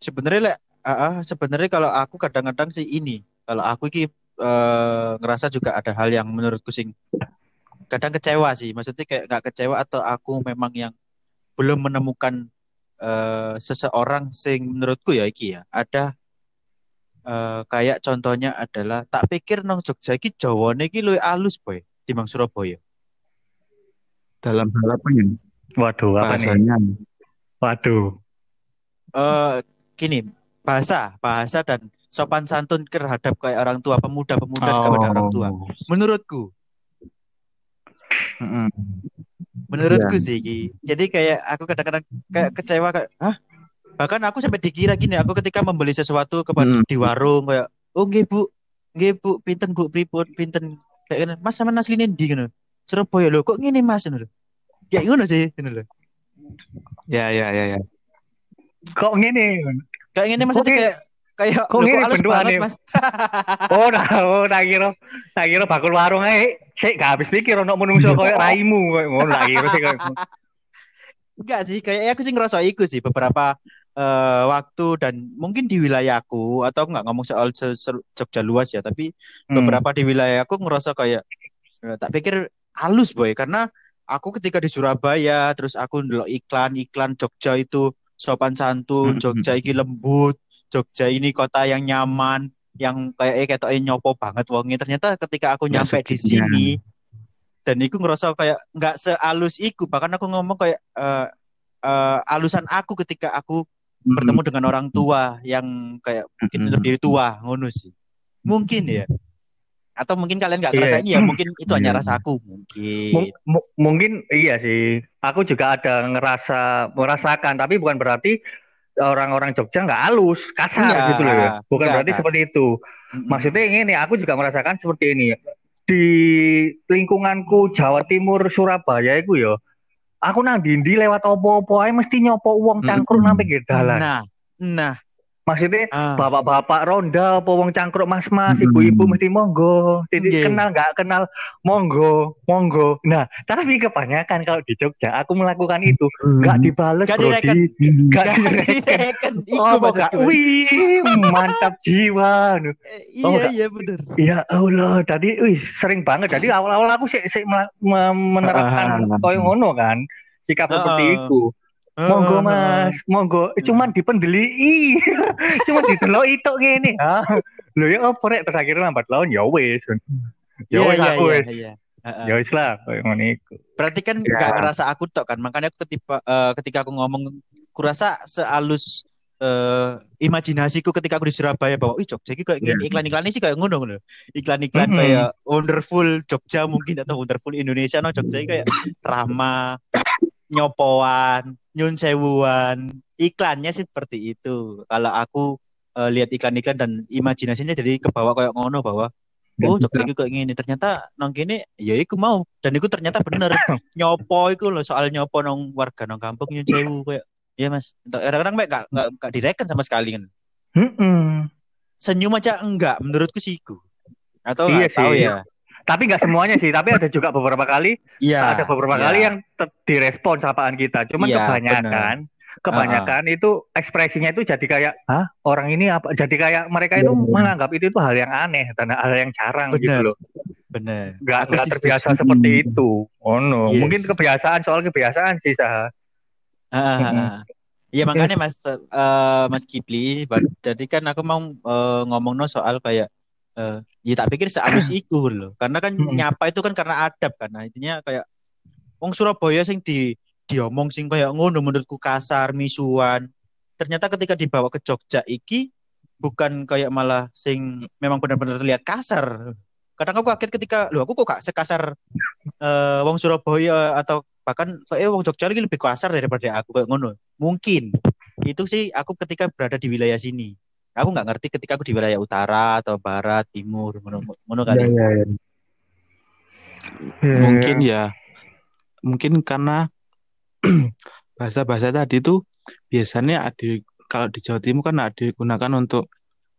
Sebenarnya lek ah, ah, sebenarnya kalau aku kadang-kadang sih ini, kalau aku ki eh, ngerasa juga ada hal yang menurutku sing kadang kecewa sih. Maksudnya kayak nggak kecewa atau aku memang yang belum menemukan eh, seseorang sing menurutku ya iki ya ada eh, kayak contohnya adalah tak pikir nang Jogja iki Jawane iki luwih alus boy timbang Surabaya. Dalam hal apa ya? Waduh, apa nih? Bahasanya. Waduh. Eh gini, bahasa, bahasa dan sopan santun terhadap kayak orang tua, pemuda-pemuda kepada orang tua. Oh. Menurutku, Mm-mm. menurutku Iya. sih Ki. Jadi kayak aku kadang-kadang kayak kecewa kayak, hah? Bahkan aku sampai dikira gini, aku ketika membeli sesuatu kepada Mm. di warung kayak, oh nggih Bu, nggih Bu, pinten Bu pripun, pinten kayak gini, Mas sama asline ndi ngono. Surabaya lho, kok ngene Mas ngono lho. Kayak ngono sih, ngono lho. Ya ya ya ya. Kok ngene? Kayak ngene maksudnya ngene? kayak kayak Kok ngene banget Mas. Oh, nah, oh, tak kira, tak kira bakul warung ae. Sik gak habis pikir ono menungso koyo raimu koyo ngono tak kira sih. Enggak sih, kayak aku sih ngerasa iku sih beberapa eh, waktu dan mungkin di wilayahku atau nggak ngomong soal Jogja luas ya, tapi Hmm. beberapa di wilayahku ngerasa kayak eh, tak pikir halus boy karena aku ketika di Surabaya terus aku ndelok iklan-iklan Jogja itu sopan santun, Mm-mm. Jogja iki lembut, Jogja ini kota yang nyaman, yang kayak ketoknya nyopo banget wongnya. Ternyata ketika aku nyampe di sini dan iku ngerasa kayak nggak sealus iku, bahkan aku ngomong kayak eh, eh, alusan aku ketika aku bertemu dengan orang tua yang kayak mungkin Mm-mm. lebih tua ngono sih mungkin ya atau mungkin kalian nggak Iya. ngerasain ya mungkin itu hanya Iya. rasaku Mung- mungkin mu- mungkin iya sih. Aku juga ada ngerasa merasakan, tapi bukan berarti orang-orang Jogja nggak halus, kasar Enggak, gitu loh ya. Bukan enggak, berarti Kak. seperti itu. Maksudnya ini aku juga merasakan seperti ini. Di lingkunganku Jawa Timur Surabaya itu ya. Aku nang dindi lewat opo-opo ae mesti nyopo uang cangkruk Mm-mm. nang pinggir dalan. nah nah Maksudnya ah, bapak-bapak ronda apa wong cangkruk mas-mas, Mm-mm. ibu-ibu mesti monggo. Jadi Nggih. kenal nggak kenal monggo, monggo. Nah, tapi kebanyakan kalau di Jogja aku melakukan itu nggak dibales bro direken. gak direken. Oh, gak? Wih, mantap jiwa. Eh, Oh, iya iya bener Ya Allah, tadi wih sering banget. Jadi awal-awal aku sih menerapkan Ah. koyo ngono kan. Sikap seperti Ah. itu. Monggo Mas, monggo. Cuman dipendeli. Cuman didelok itu ngene. Ah. Lho ya opo rek terus akhirnya lambat laun ya wis. iya Ya wis iya aku iya wis. iya. Ya wis lah iku. berarti kan Ya. nggak ngerasa aku tok kan makanya aku ketika eh, ketika aku ngomong kurasa sealus eh, imajinasiku ketika aku di Surabaya bahwa ih Jogja iki kayak Iya. gini iklan-iklan ini sih kayak ngono ngono iklan-iklan Mm-mm. kayak wonderful Jogja mungkin atau wonderful Indonesia no Jogja kayak ramah nyopoan nyun sewuan iklannya sih seperti itu kalau aku eh, lihat iklan-iklan dan imajinasinya jadi kebawa kayak ngono bahwa Dan Oh, Jogja iku kayak gini. Ternyata nang kene ya iku mau dan iku ternyata bener. nyopo iku loh soal nyopo nang warga nang kampung nyun sewu kayak Iya mas, kadang-kadang gak, gak, gak direken sama sekali kan. Mm-mm. Senyum aja enggak, menurutku sih iku. Atau Iya tahu ya. Tapi nggak semuanya sih, tapi ada juga beberapa kali Iya. ada beberapa iya. kali yang direspon sapaan kita. Cuman Iya, kebanyakan kebanyakan itu ekspresinya itu jadi kayak hah orang ini apa jadi kayak mereka itu Iya. menganggap itu itu hal yang aneh dan hal yang jarang Bener. gitu loh bener. nggak sih terbiasa seperti itu oh no Yes. mungkin kebiasaan soal kebiasaan sih sah Ah, ah, ah, ah. Iya makanya Mas eh, Mas Kipli, jadi kan aku mau eh, ngomong no soal kayak eh ya tak pikir sehalus iku loh. Karena kan Mm-mm. nyapa itu kan karena adab kan. Nah, intinya kayak wong Surabaya sing di diomong sing kayak ngono menurutku kasar, misuan. Ternyata ketika dibawa ke Jogja iki bukan kayak malah sing memang benar-benar terlihat kasar. Kadang aku kaget ketika, loh aku kok gak sekasar eh, wong Surabaya atau bahkan kayak wong Jogja lagi lebih kasar daripada aku kayak ngono. Mungkin itu sih aku ketika berada di wilayah sini. Aku nggak ngerti ketika aku di wilayah utara atau barat, timur, ngono Iya, kali. iya, iya. Mungkin ya, mungkin karena bahasa-bahasa tadi tuh biasanya ada kalau di Jawa Timur kan ada digunakan untuk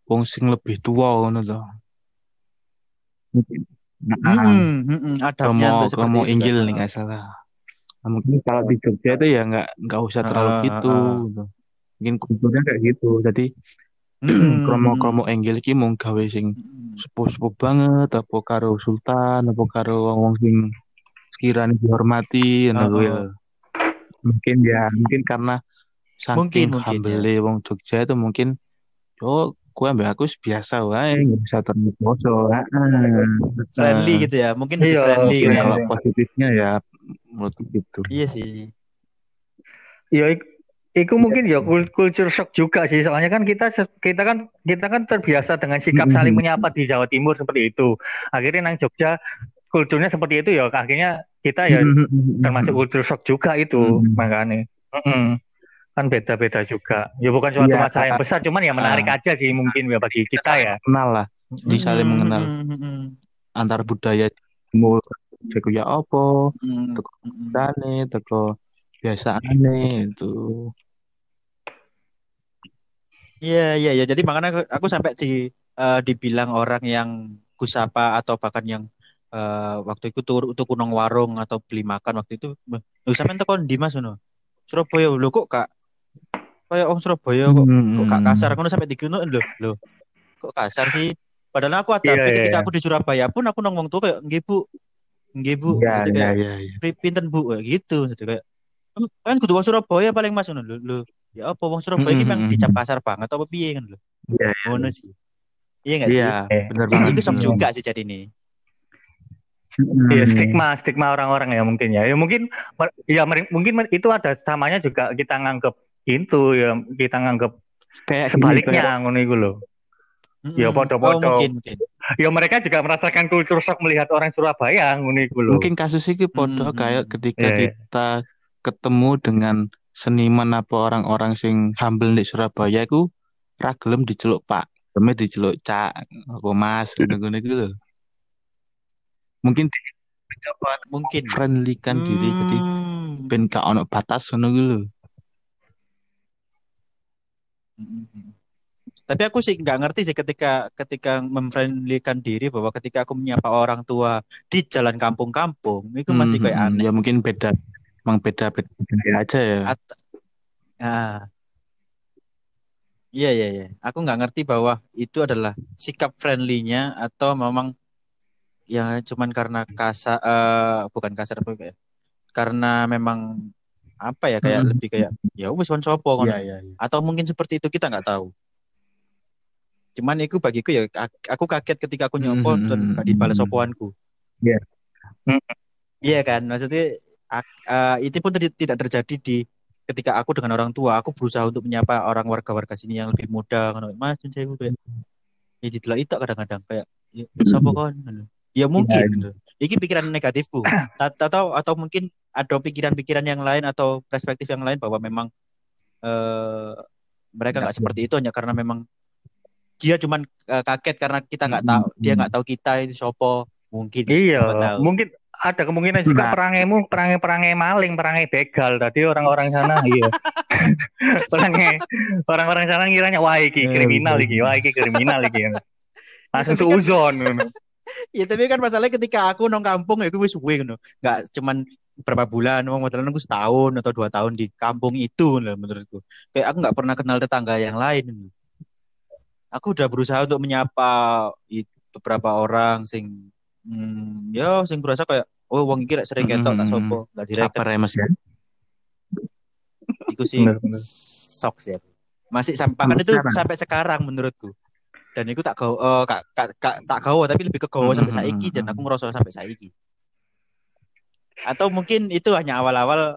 wong sing lebih tua ngono. Mungkin. Nah, Hmm, hmm, hmm, adabnya Romo untuk seperti Romo itu, Inggil kan. nih nggak salah. Nah, mungkin kalau di Jogja itu ya nggak nggak usah terlalu Ah, gitu. ah, ah. gitu. Mungkin kulturnya kayak gitu. Jadi Hmm, kromo hmm, kromo Inggil ki mung gawe sing hmm. sepuh-sepuh banget apa karo sultan apa karo wong-wong sing sekiranya dihormati ngono Oh, kuwi oh. lho. mungkin ya mungkin karena Mungkin, saking mungkin, humble wong Jogja itu mungkin oh kue ambek aku biasa wae nggak bisa terlalu bosok friendly gitu ya mungkin lebih Iya, friendly mungkin gitu ya. kalau positifnya ya menurutku gitu iya sih Ya, Iku mungkin ya kul- culture shock juga sih. Soalnya kan kita kita kan kita kan terbiasa dengan sikap saling menyapa di Jawa Timur seperti itu. Akhirnya nang Jogja kulturnya seperti itu ya. Akhirnya kita ya termasuk culture shock juga itu Mm. makanya. Mm-mm. Kan beda-beda juga. Ya bukan suatu Iya. masalah yang besar, cuman ya menarik aja sih mungkin ya bagi kita ya. kenal lah Jadi saling mengenal. antar budaya timur Jago ya apa mm-mm, Teko tane teko biasa aneh itu Iya iya iya. Jadi makanya aku, aku sampai di eh, dibilang orang yang kusapa atau bahkan yang eh, waktu itu tur tuku nang warung atau beli makan waktu itu, lu sampean tekan di Mas ngono. Surabaya lho kok kak kayak om Surabaya kok kok gak kasar ngono sampai dikino lho lho. Kok kasar sih? Padahal aku ada Iya, iya, ketika iya. aku di Surabaya pun aku nang wong tuh kayak nggih Bu. Nggih Bu. ya Gitu ya kayak ya ya "Pri- pinten Bu gitu jadi kayak "Oh, kan kudu Surabaya paling Mas ngono lho. lho. Ya apa wong Surabaya iki Mm, memang mm, mm. dicap kasar banget apa piye kan lho. Iya, Ngono sih. Iya gak sih? iya benar Itu, banget itu Hmm. juga sih jadi ini. Iya Hmm. stigma stigma orang-orang ya mungkin ya. Ya mungkin ya mungkin itu ada samanya juga kita nganggep itu ya kita nganggep kayak sebaliknya ngono iku lho. Ya, Mm-mm. podo-podo. Oh, mungkin mungkin. Ya mereka juga merasakan kultur shock melihat orang Surabaya ngono iku lho. mungkin kasus ini podo Hmm, kayak hmm. ketika Iya, iya. kita ketemu dengan seniman apa orang-orang sing humble di Surabaya itu ra gelem diceluk Pak gelem diceluk Cak apa Mas ngono-ngono iku lho mungkin di- mencoba Mungkin. friendly kan diri jadi Hmm. ben gak ono batas ngono iku lho Mm-mm. Tapi aku sih nggak ngerti sih ketika ketika memfriendlykan diri bahwa ketika aku menyapa orang tua di jalan kampung-kampung itu masih kayak Hmm, aneh. ya mungkin beda emang beda beda budaya aja ya At- Ah. Iya iya iya. Aku nggak ngerti bahwa itu adalah sikap friendly-nya atau memang ya cuman karena kasar eh, bukan kasar apa ya. Karena memang apa ya kayak Mm. lebih kayak ya wis kon sopo ngono. Iya, iya. Atau mungkin seperti itu kita nggak tahu. Cuman itu bagiku ya ak- aku kaget ketika aku nyopo Mm, dan mm, gak dibalas mm. sopoanku. Iya. Mm. Iya kan? Maksudnya eh, itu pun tidak terjadi di ketika aku dengan orang tua, aku berusaha untuk menyapa orang warga-warga sini yang lebih muda. Ngono. Mas, nyun sewu kayak ya didelok itu kadang-kadang kayak ya, sapa kon ngono. Ya mungkin Iya, gitu. Iki pikiran negatifku. Ta- Atau atau mungkin ada pikiran-pikiran yang lain atau perspektif yang lain bahwa memang eh mereka nggak seperti itu hanya karena memang dia cuman eh, kaget karena kita nggak tahu. Dia nggak tahu kita itu sopo mungkin. Iya, siapa mungkin ada kemungkinan juga Nah. perangaimu perangai perangai maling, perangai begal. Tadi orang-orang sana iya. perangai orang-orang sana ngiranya wah iki Eh, kriminal iki, wah iki kriminal iki. Langsung kan- seuzon. ngono. Ya tapi kan masalahnya ketika aku nong kampung ya aku wis suwe ngono. Enggak cuman berapa bulan, wong modelan aku setahun atau dua tahun di kampung itu lah menurutku. Kayak aku nggak pernah kenal tetangga yang lain. Aku udah berusaha untuk menyapa beberapa orang sing hmm, ya sing berasa kayak oh wong iki rek sering ketok tak sopo, enggak direken. sabar ya mas ya Iku sih sok sih aku. Masih sampai Sampai itu sekarang? sampai sekarang menurutku. Dan itu tak gawe eh, kak, kak, kak- tak gawe tapi lebih ke gawe sampai Hmm, hmm, saiki dan hmm. aku ngerasa sampai saiki. Atau mungkin itu hanya awal-awal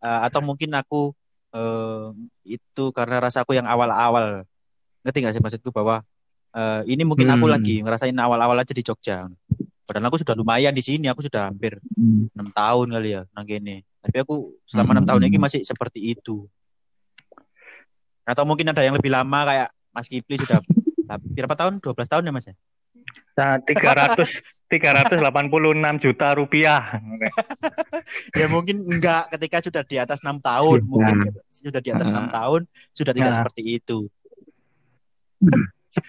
eh, atau mungkin aku eh, itu karena rasaku yang awal-awal. Ngerti gak sih maksudku bahwa eh, ini mungkin aku Hmm. lagi ngerasain awal-awal aja di Jogja. Padahal aku sudah lumayan di sini, aku sudah hampir Hmm. enam tahun kali ya nang kene. Tapi aku selama enam Hmm. tahun ini masih seperti itu. Atau mungkin ada yang lebih lama kayak Mas Kipli sudah berapa tahun? 12 tahun ya Mas ya? Nah, 300 386 juta rupiah. Ya mungkin enggak ketika sudah di atas enam tahun, Iya. mungkin sudah di atas enam Nah. tahun sudah tidak Nah. seperti itu.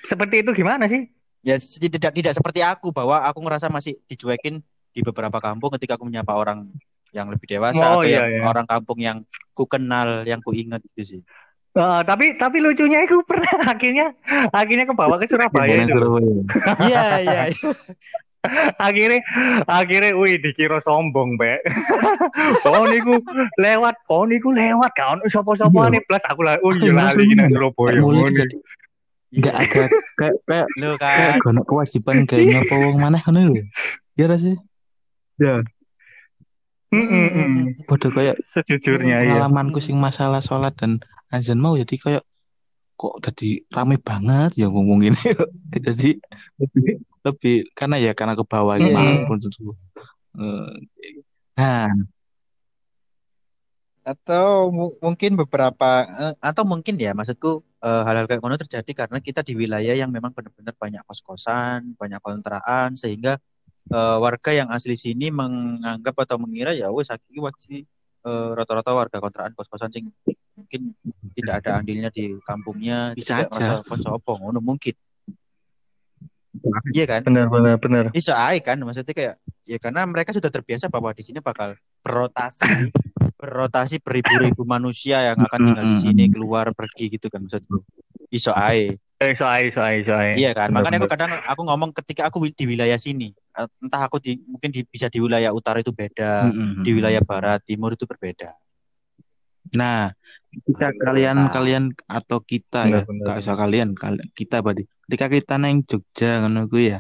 Seperti itu gimana sih? Ya tidak tidak seperti aku bahwa aku ngerasa masih dicuekin di beberapa kampung ketika aku menyapa orang yang lebih dewasa Oh, atau iya, yang iya. orang kampung yang ku kenal, yang ku ingat gitu sih. Eh, tapi tapi lucunya itu pernah akhirnya akhirnya ke bawah ke Surabaya itu. Iya, iya. iya. akhirnya akhirnya wih dikira sombong be oh niku lewat oh niku lewat kan sopo sopo Iya. nih plus aku lah oh iya Iya, lali nang Surabaya mulai ngono. jadi nggak ada kayak kayak Lo kayak kan. gono kewajiban kayak nyapa wong maneh ngono lho. Ya ra sih? Ya, Mm, mm, mm. padha kayak sejujurnya ya pengalamanku sing masalah sholat dan azan mau jadi kayak kok jadi rame banget ya ngomong ini jadi lebih lebih karena ya karena ke bawah Iya. gitu pun tentu. Eh, nah atau mu- mungkin beberapa eh, atau mungkin ya maksudku eh, hal-hal kayak ngono terjadi karena kita di wilayah yang memang benar-benar banyak kos-kosan, banyak kontrakan sehingga eh, warga yang asli sini menganggap atau mengira ya wes iki wajib eh, rata-rata warga kontrakan kos-kosan sing mungkin tidak ada andilnya di kampungnya Bisa aja. konco opo ngono mungkin. Iya kan? benar benar benar Bisa aja kan maksudnya kayak ya karena mereka sudah terbiasa bahwa di sini bakal berotasi berotasi beribu-ribu manusia yang akan tinggal di sini keluar pergi gitu kan maksudku. Iso ae. eh soai soai soai Iya kan? Benar, Makanya aku benar. kadang aku ngomong ketika aku di wilayah sini, eh, entah aku di mungkin di, bisa di wilayah utara itu beda, mm-mm. di wilayah barat, timur itu berbeda. Nah, kita kalian nah. kalian atau kita ya, Bener, bener, gak usah kalian, kal- kita berarti. Ketika kita neng Jogja ngono kuwi ya.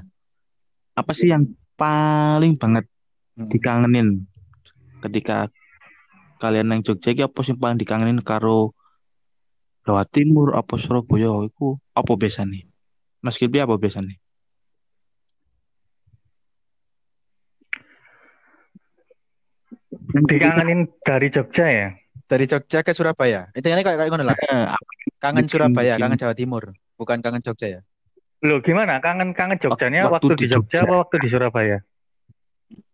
Apa sih yang paling banget Hmm. dikangenin ketika kalian neng Jogja iki apa sih paling dikangenin karo Jawa Timur apa Surabaya iku apa biasane? Mas Gilby apa biasane? dikangenin dari Jogja ya Dari Jogja ke Surabaya. Itu kayak kayak ngono lah. Eh, Kangen Surabaya, kangen Jawa Timur, bukan kangen Jogja ya. Lo gimana? Kangen kangen Jogjanya Waktu waktu, di Jogja Jogja. apa waktu di Surabaya?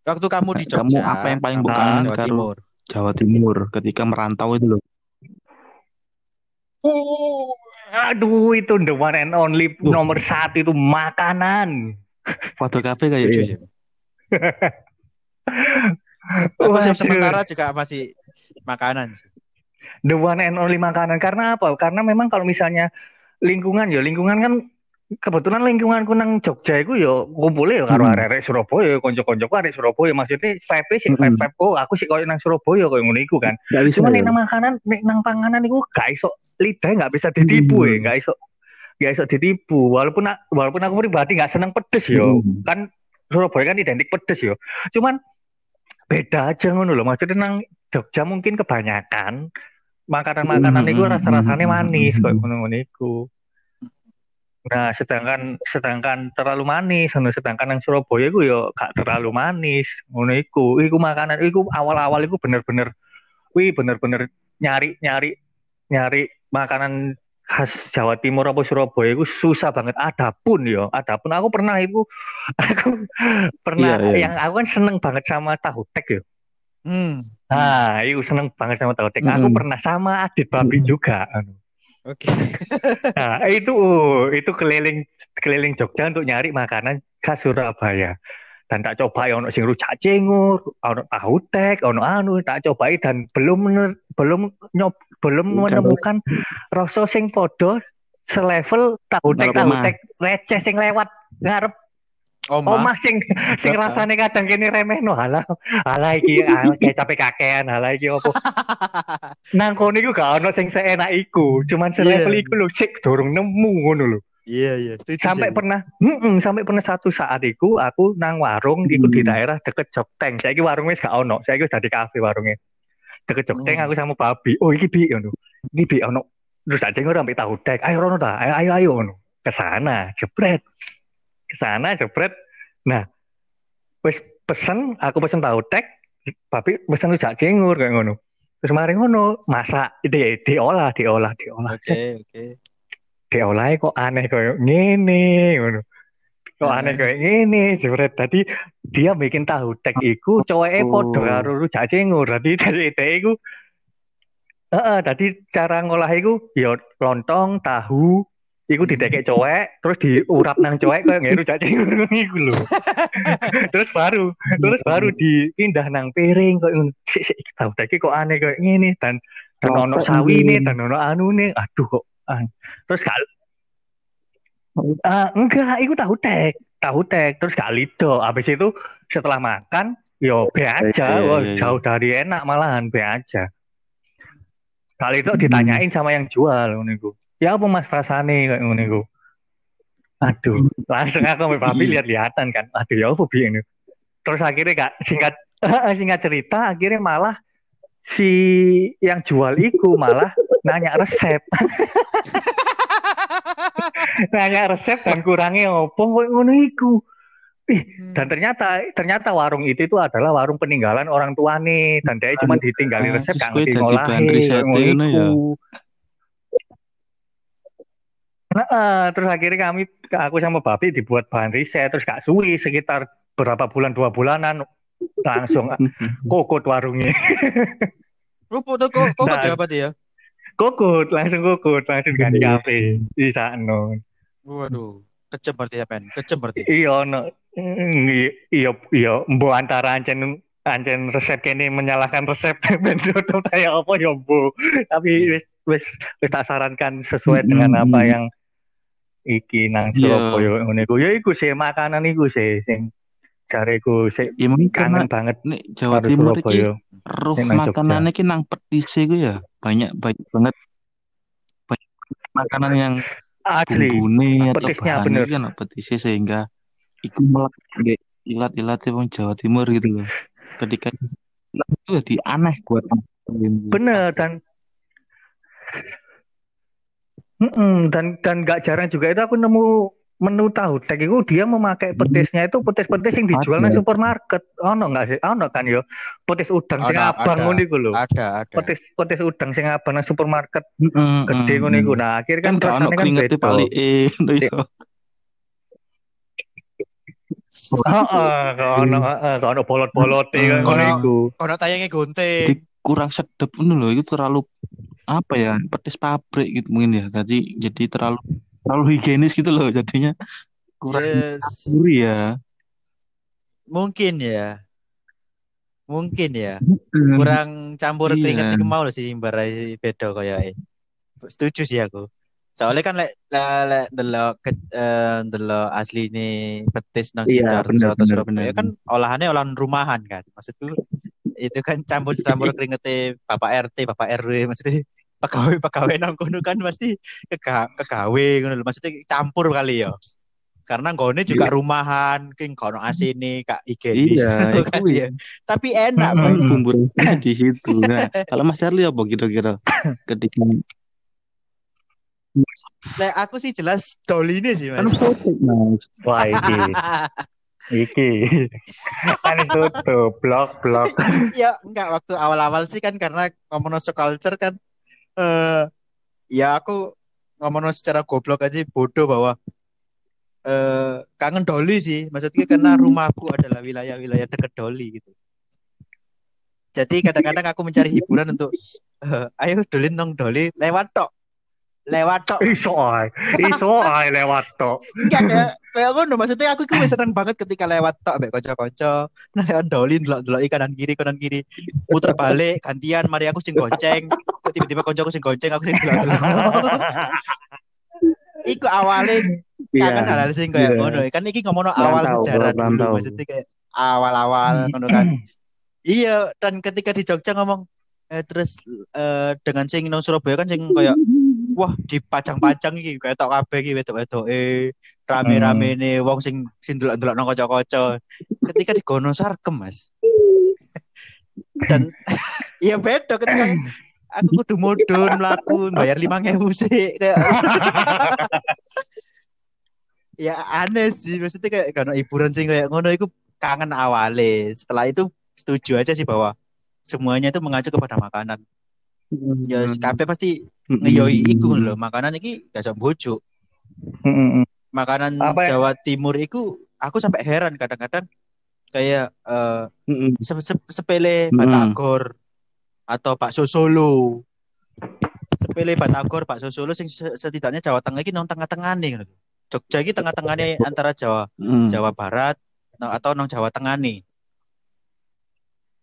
Waktu kamu di Kamu Jogja, apa yang paling kamu bukan kangen Jawa Timur. Jawa Timur ketika merantau itu loh. Oh, aduh itu the one and only Uh. nomor satu itu makanan. Foto kafe kayak gitu. sih. Aku sementara juga masih makanan sih. the one and only makanan karena apa? Karena memang kalau misalnya lingkungan ya lingkungan kan kebetulan lingkunganku nang Jogja itu ya kumpulnya ya karo Hmm. arek-arek Surabaya, konco-koncoku arek Surabaya. Maksudnya vibe sing Hmm. vibe oh aku sih koyo nang Surabaya koyo ngono iku kan. Gak. Cuman ya? nek nang makanan, nek nang panganan iku gak iso lidah nggak bisa ditipu Hmm. ya, gak iso gak iso ditipu. Walaupun walaupun aku pribadi gak seneng pedes yo. Hmm. Kan Surabaya kan identik pedes yo. Cuman beda aja ngono loh. Maksudnya nang Jogja mungkin kebanyakan makanan-makanan Hmm, itu rasa-rasanya hmm, manis hmm, kok hmm. ngono-ngono iku. Nah, sedangkan sedangkan terlalu manis, sedangkan yang Surabaya iku yo gak terlalu manis, ngono iku. Iku makanan iku awal-awal iku bener-bener wih bener-bener nyari nyari makanan khas Jawa Timur apa Surabaya itu susah banget. Adapun yo, adapun aku pernah itu aku pernah Iya, iya. yang aku kan seneng banget sama tahu tek yo. Hmm. Nah, itu seneng banget sama tahu tek. Aku Mm-mm. pernah sama adit babi juga. Oke. Nah, itu uh, itu keliling keliling Jogja untuk nyari makanan khas Surabaya. Dan tak coba ono sing rujak cingur, ono tahu tek, ono anu tak cobai dan belum belum nyob, belum menemukan rasa sing podo selevel tahu tek tahu tek receh sing lewat ngarep Oma. omah sing sing rasane kadang kene remeh no halah halah iki ah, kecap kakean halah iki opo nang kono iku gak ono sing seenak iku cuman selevel Iya. iku lho sik durung nemu ngono lho Iya iya. Setuju sampai sih. pernah mm sampai pernah satu saat iku aku nang warung iku di Hmm. daerah deket Jokteng saiki warung wis gak ono saiki wis dadi kafe warungnya deket Jokteng Hmm. aku sama babi oh iki bi ngono iki bi ono terus aja ngono ambek tahu dek ayo rono ta ayo ayo ayo ngono ke sana jebret ke sana jebret. Nah wis pesen aku pesen tahu dek babi pesen rujak cingur kayak ngono. Terus mari ngono masak di diolah diolah diolah. Oke oke. diolah kok aneh kayak ngene ngono. Kok aneh Ah. kayak ngene jebret. Tadi dia bikin tahu tek iku cowoknya Oh. podo karo rujak cingur tadi dari ide iku Heeh, tadi cara ngolah iku ya lontong, tahu, iku didekek cowek, terus diurap nang cowek kayak nggak rujak cingur iku lho. terus baru, terus baru dipindah nang piring kayak ngono. Sik sik iki tahu tek kok aneh kayak ngene dan dan ono ini. dan ono anu nih. Aduh kok. ah. Terus kal Ah, enggak, iku tahu tek. tahu tek terus gak lido habis itu setelah makan yo be aja Iya, iya, iya. jauh dari enak malahan be aja kali itu ditanyain sama yang jual ngono iku ya apa mas rasane kayak ngono iku? Aduh langsung aku sama babi Iya. lihat-lihatan kan. Aduh ya apa bi ini? Terus akhirnya gak singkat singkat cerita akhirnya malah si yang jual iku malah nanya resep. Nanya resep dan kurangnya opo kok ngono iku. Dan ternyata ternyata warung itu itu adalah warung peninggalan orang tua nih dan dia cuma ditinggali Ah, resep kowe ngerti ya? Nah, terus akhirnya kami aku sama Babi dibuat bahan riset terus gak suwi sekitar berapa bulan dua bulanan langsung kokot warungnya Lu foto kok kok Nah. apa dia? kokot langsung kokot langsung ganti Iya. kafe di sana Waduh, kecem berarti ya, Pen. Kecem berarti. iya no Mm, iya iya mbok antara ancen ancen resep kene menyalahkan resep ben tutup kayak apa ya bu tapi wis wis wis tak sarankan sesuai dengan apa yang iki nang Iya. Surabaya ngene iku. Ya iku sih makanan iku sih sing jareku sih Ya mungkin kangen banget nih Jawa Timur iki roh Yang nang makanannya ki nang petise ku ya banyak banyak banget. Banyak makanan yang asli. bumbune atau Petisnya bahannya kan petise sehingga iku di ilat-ilat wong Jawa Timur gitu loh. Ketika itu jadi aneh buat bener dan Mm-mm, dan dan gak jarang juga itu aku nemu menu tahu tek itu dia memakai petisnya itu petis-petis yang dijual di supermarket. Ono nggak sih? Ono kan yo. Petis udang sing Ada, abang ada. ngono iku lho. Ada, ada. petis petis udang sing abang nang supermarket. Mm-mm, gede ngono iku. Nah akhirnya kan kan ono kan eh ngono ya. heeh ono ono bolot-bolote kan ngono iku. Kono tayangnya gonte. Jadi kurang sedap ngono loh itu terlalu apa ya petis pabrik gitu mungkin ya jadi jadi terlalu terlalu higienis gitu loh jadinya kurang Yes. gurih ya Mungkin ya. Mungkin ya. Kurang campur Iya. keringet mau lho sih barai beda koyoke. Setuju sih aku. Soalnya kan lek lek delok ke- eh, delok asli ini petis nang Iya, Sidoarjo atau Surabaya kan olahannya olahan rumahan kan. Maksudku itu kan campur-campur keringetnya Bapak RT, Bapak RW maksudnya pegawai pegawai nang kono kan pasti kegawe ngono lho. Maksudnya campur kali ya. Karena nggone juga rumahan, king kono asine kak higienis Iya, itu kan ya. Tapi enak. Pak. Kan bumbu di situ nah kalau Mas Charlie apa kira-kira ketika Lek aku sih jelas doline sih, Mas. kan Mas wah iki. Kan tutup blok blok. Ya enggak waktu awal-awal sih kan karena ngomong so culture kan eh ya aku ngomong secara goblok aja bodoh bahwa eh kangen Doli sih. Maksudnya karena rumahku adalah wilayah-wilayah dekat Doli gitu. Jadi kadang-kadang aku mencari hiburan untuk eh, ayo dolin nong Doli lewat tok lewat tok iso ae. Iso ae lewat tok. Enggak kayak kayak ngono maksudnya aku wis seneng banget ketika lewat tok mbek kanca-kanca. Nah lewat dolin delok-delok kanan kiri kanan kiri. Muter balik gantian mari aku sing gonceng. Tiba-tiba kancaku sing gonceng aku sing delok-delok iku awalnya kangen Iya. hal-hal sing kayak Iya. ngono. Kan iki ngomongno awal sejarah dulu maksudnya kayak awal-awal ngono kan. Iya dan ketika di Jogja ngomong eh, terus eh, dengan sing nang Surabaya kan sing kayak wah dipajang-pajang iki kayak tok kabeh iki wedok-wedoke. Rame-rame nih wong sing sing delok-delok nang kanca-kanca. Ketika di Gono Sarkem Mas. Dan ya beda ketika aku kudu mudun mlaku bayar 5000 sih kayak. Ya aneh sih maksudnya kayak kalau hiburan sih kayak ngono itu kangen awale. Setelah itu setuju aja sih bahwa semuanya itu mengacu kepada makanan. Ya kabeh pasti ngeyoi iku lho makanan iki sama bojo makanan Apa ya? Jawa Timur iku aku sampai heran kadang-kadang kayak eh, se- se- sepele Mm. batagor atau bakso Solo. Sepele batagor bakso Solo sing se- setidaknya Jawa Tengah iki nang tengah-tengah nih Jogja iki tengah-tengahnya antara Jawa Jawa Barat atau nang Jawa Tengah nih.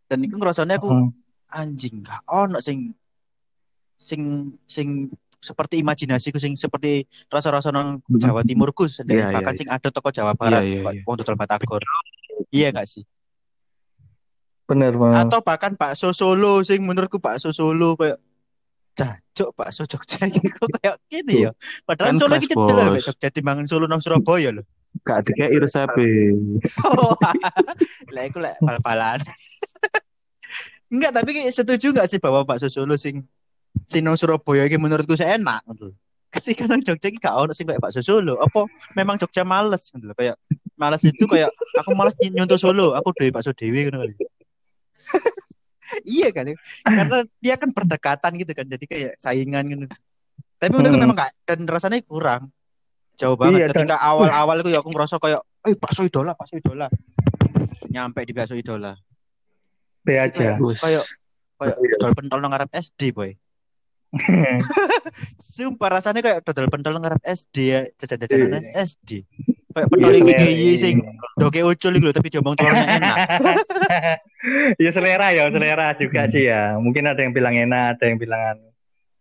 Dan itu ngerasanya aku anjing gak ono sing sing sing seperti imajinasiku sing seperti rasa-rasa nang Mm. Jawa Timurku sendiri Iya, iya, bahkan iya. sing ada toko Jawa Barat iya, kok iya. wong dodol batagor iya gak sih Bener banget. atau bahkan bakso Solo sing menurutku bakso Solo kayak jancuk bakso Jogja kok kayak gini ya padahal Kan Solo iki cedel bos. lho Jogja dimangan Solo nang Surabaya lho Gak dikei resepe. Oh, lah iku lek bal-balan. Enggak, tapi setuju enggak sih bahwa bakso Solo sing nang Surabaya iki menurutku saya enak ngono. Ketika nang Jogja iki gak ono sing kayak bakso Solo. Apa memang Jogja males ngono kayak males itu kayak aku males ny- nyontoh Solo, aku dhewe bakso dhewe ngono kali. iya kan karena dia kan berdekatan gitu kan jadi kayak saingan gitu tapi menurutku Hmm. memang gak dan rasanya kurang jauh banget Iya, dan- ketika awal-awal itu ya aku ngerasa kayak eh bakso idola bakso idola nyampe di bakso idola Be Itu aja. Kayak kayak Iya. dodol pentol nang ngarep SD boy sumpah rasanya kayak dodol pentol ngarep SD ya jajan-jajanan SD kayak pentol Iya, iki selera. iki sing doke ucul lho tapi diomong telurnya enak ya selera ya, selera juga sih ya. Mungkin ada yang bilang enak, ada yang bilang anu.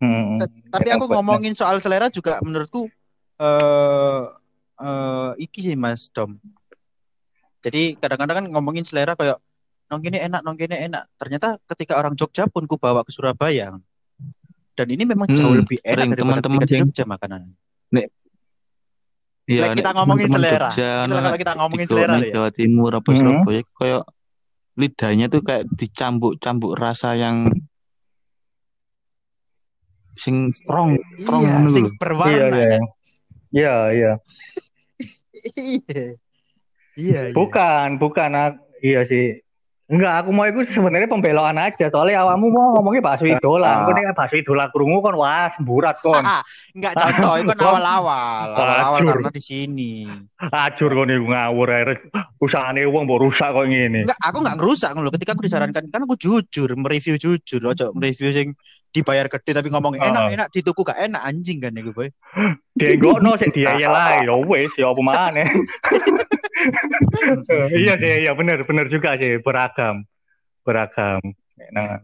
Hmm. tapi aku ngomongin soal selera juga menurutku eh eh iki sih Mas Dom. Jadi kadang-kadang kan ngomongin selera kayak nong ini enak, nong ini enak. Ternyata ketika orang Jogja pun ku bawa ke Surabaya. Dan ini memang Hmm, jauh lebih enak teman-teman ketika di Jogja makanan. Iya, Like kita nek ngomongin selera. Jogja, Itulah nah, kalau kita ngomongin selera nang ya. Jawa Timur apa Hmm. Surabaya kayak lidahnya tuh kayak dicampuk-campuk rasa yang sing strong, strong Iya, sing berwarna. Iya, iya. kan? Iya, iya. Iya. Iya, iya. Bukan, bukan. Iya sih. Enggak, aku mau itu sebenarnya pembelaan aja. Soalnya awakmu mau ngomongnya bakso idola. Aku nih bakso idola krungu kan wah semburat kon. Enggak contoh, itu kan awal-awal. Awal-awal karena di sini. Acur kon iku ngawur ae. Usahane wong mbok rusak kok ngene. Enggak, aku enggak ngerusak ngono. Ketika aku disarankan kan aku jujur, mereview jujur, ojo mereview sing dibayar gede tapi ngomong Oh. enak enak di tuku gak enak anjing kan iku boy. Dienggokno sik diayel ae. Ya wis, ya apa maneh. iya sih, iya bener bener juga sih beragam. Beragam. Nah.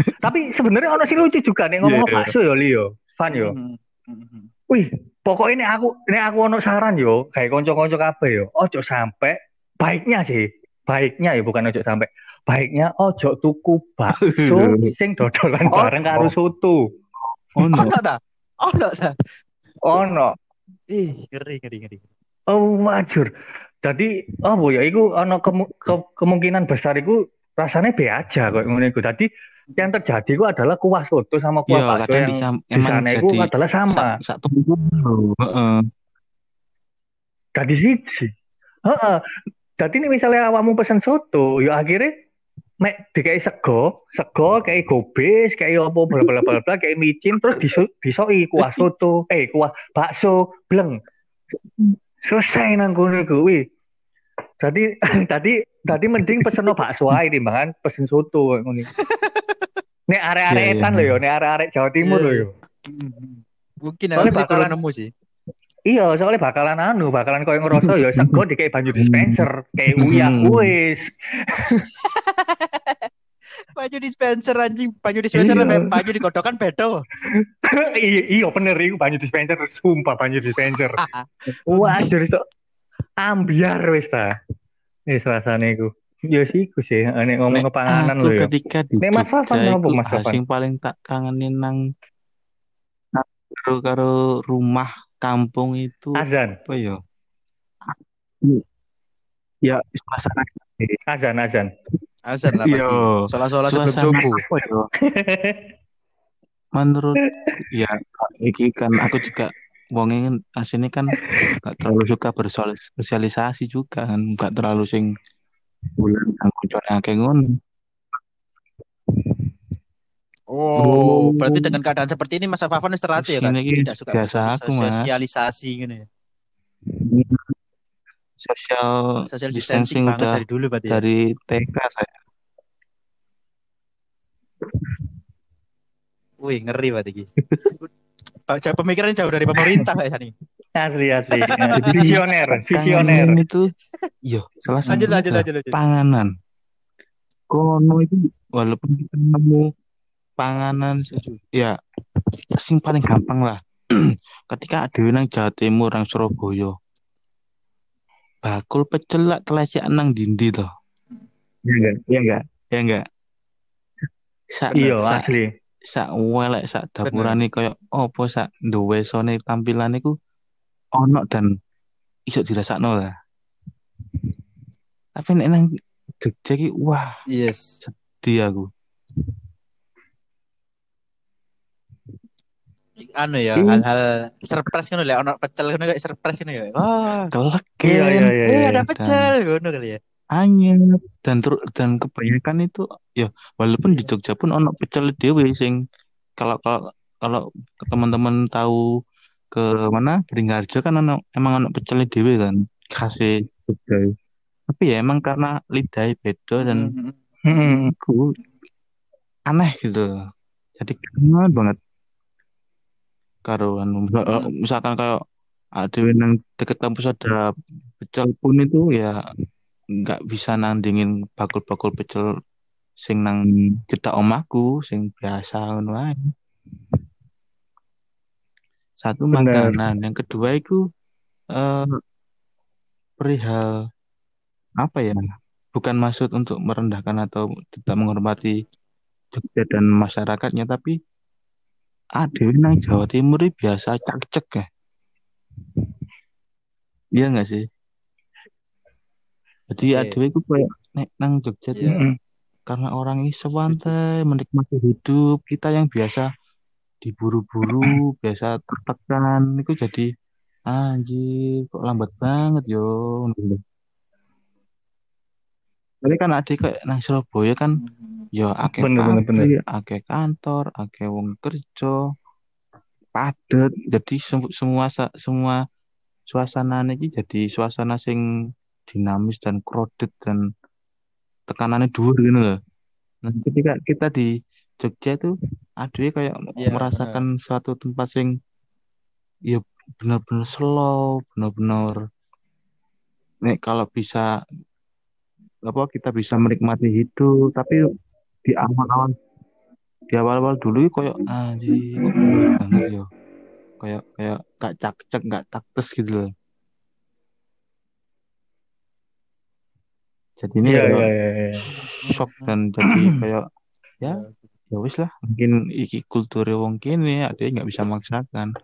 Tapi sebenarnya ono sih lucu juga nih ngomong Iya. bakso ya Leo. Fan yo. Mhm. Mhm. Wih, pokoknya ini aku ini aku ono saran yo, kayak konco-konco kabeh yo. Ojo sampai baiknya sih, baiknya ya bukan ojo sampai. Baiknya ojo tuku bakso sing dodolan Oh. bareng karo soto. Oh no. Ono ta? Ono ta? Ono. Ih, ngeri ngeri ngeri. Oh, majur. Jadi, oh bu ya, itu ono kemu- ke- kemungkinan besar itu rasanya be aja kok ngono iku. Jadi yang terjadi itu adalah kuah soto sama kuah Iya, bakso kadang yang bisa di sana itu adalah sama. tunggu lho. Heeh. Jadi siji. Heeh. Jadi ini misalnya awakmu pesen soto, ya akhirnya mek dikai sego, sego kayak gobes, kayak apa bla bla bla bla, kayak micin terus disu, disoi kuah soto, eh kuah bakso, bleng. Selesai nang kono iku. Wih. Jadi tadi tadi mending pesen bakso ae timbangan pesen soto ngono. Nek arek-arek Iya, iya, etan lho iya. yo, nek arek-arek Jawa Timur lho yo. Mhm. Mungkin aku sih kurang bakalan- nemu sih. Iya, soalnya bakalan anu, bakalan koyo ngerasa ya sego di kayak banyu dispenser, kayak uyah Hmm. wis. Baju dispenser anjing, baju dispenser Iya. baju digodokan beda. iya, iya bener iku banyu dispenser, sumpah banyu dispenser. Waduh itu ambiar wis ta. Wis rasane iku. Ya sih iku sih, nek ngomong ke panganan lho ya. ketika di Nek Mas Fafan apa, Mas hal Fafan? sing paling tak kangenin nang nang karo karo rumah kampung itu Azan, apa ya? Ya, suasana azan, azan. Azan lah Iya. pasti. Sholat-sholat sebelum subuh. ya? Menurut ya iki kan aku juga kan aslinya kan gak terlalu suka bersosialisasi juga kan gak terlalu sing bulan nang koncone akeh ngono. Oh, Oh. berarti dengan keadaan seperti ini Mas Afafan wis terlatih ya kan? Tidak suka biasa aku, Mas. sosialisasi gitu ya. Sosial Social distancing distancing banget udah dari dulu berarti. ya? dari TK saya. Wih, ngeri berarti iki. Baca pemikiran jauh dari pemerintah kayak nih. Asli, asli. Visioner, visioner. Kangenin itu iya salah satu Lanjut lanjut lanjut lanjut. panganan. Kono itu walaupun kita nemu panganan ya sing paling gampang lah. Ketika ada nang Jawa Timur nang Surabaya. Bakul pecel lah nang dindi toh. Iya enggak? Iya enggak? Iya enggak? Sak Iya sak asli. sak welek sak dapurane koyo opo sak duwe sone tampilan iku ono dan iso dirasakno lah. Tapi nek nang Jogja ki wah Yes. dia aku. Anu ya, Iya. hal-hal surprise ngono lek ono pecel ngono kayak surprise ngono ya. Wah. Keleken. Iya iya iya. Eh, iya. ada pecel ngono kali ya. anyep dan ter dan kebanyakan itu ya walaupun di Jogja pun ono pecel dewe sing kalau kalau kalau teman-teman tahu ke mana Beringharjo kan ono emang ono pecel dewe kan khas Jogja tapi ya emang karena lidahnya beda dan. Hmm. aku aneh gitu jadi kangen banget karo anu misal- misalkan kayak ada yang deket kampus ada pecel pun itu ya nggak bisa nandingin bakul-bakul pecel sing nang cedak omahku sing biasa ngono ae. Satu Bener. makanan, yang kedua itu eh perihal apa ya? Bukan maksud untuk merendahkan atau tidak menghormati Jogja dan masyarakatnya, tapi ada nang Jawa Timur biasa cak-cek ya. Iya nggak sih? Jadi Oke. ada itu kayak nek nang Jogja tuh Mm-mm. karena orang ini sewantai menikmati hidup kita yang biasa diburu-buru biasa tertekan itu jadi anjir kok lambat banget yo tapi kan adik kayak nang Surabaya kan Mhm. ya akeh Bener, akeh kantor akeh wong kerja padet jadi sem- semua semua suasana ini jadi suasana sing dinamis dan crowded dan tekanannya dhuwur gitu loh. Nah, ketika kita di Jogja itu aduh kayak Iya, merasakan suatu tempat sing ya benar-benar slow, benar-benar nek kalau bisa apa kita bisa menikmati hidup, tapi di awal-awal di awal-awal dulu kayak anjir kok banget ya. Kayak kayak gak cak-cak, gak taktes gitu loh. Jadi ini Iya kayak iya iya. iya. shock dan jadi kayak ya ya wis lah mungkin iki kultur wong kene ada nggak bisa maksakan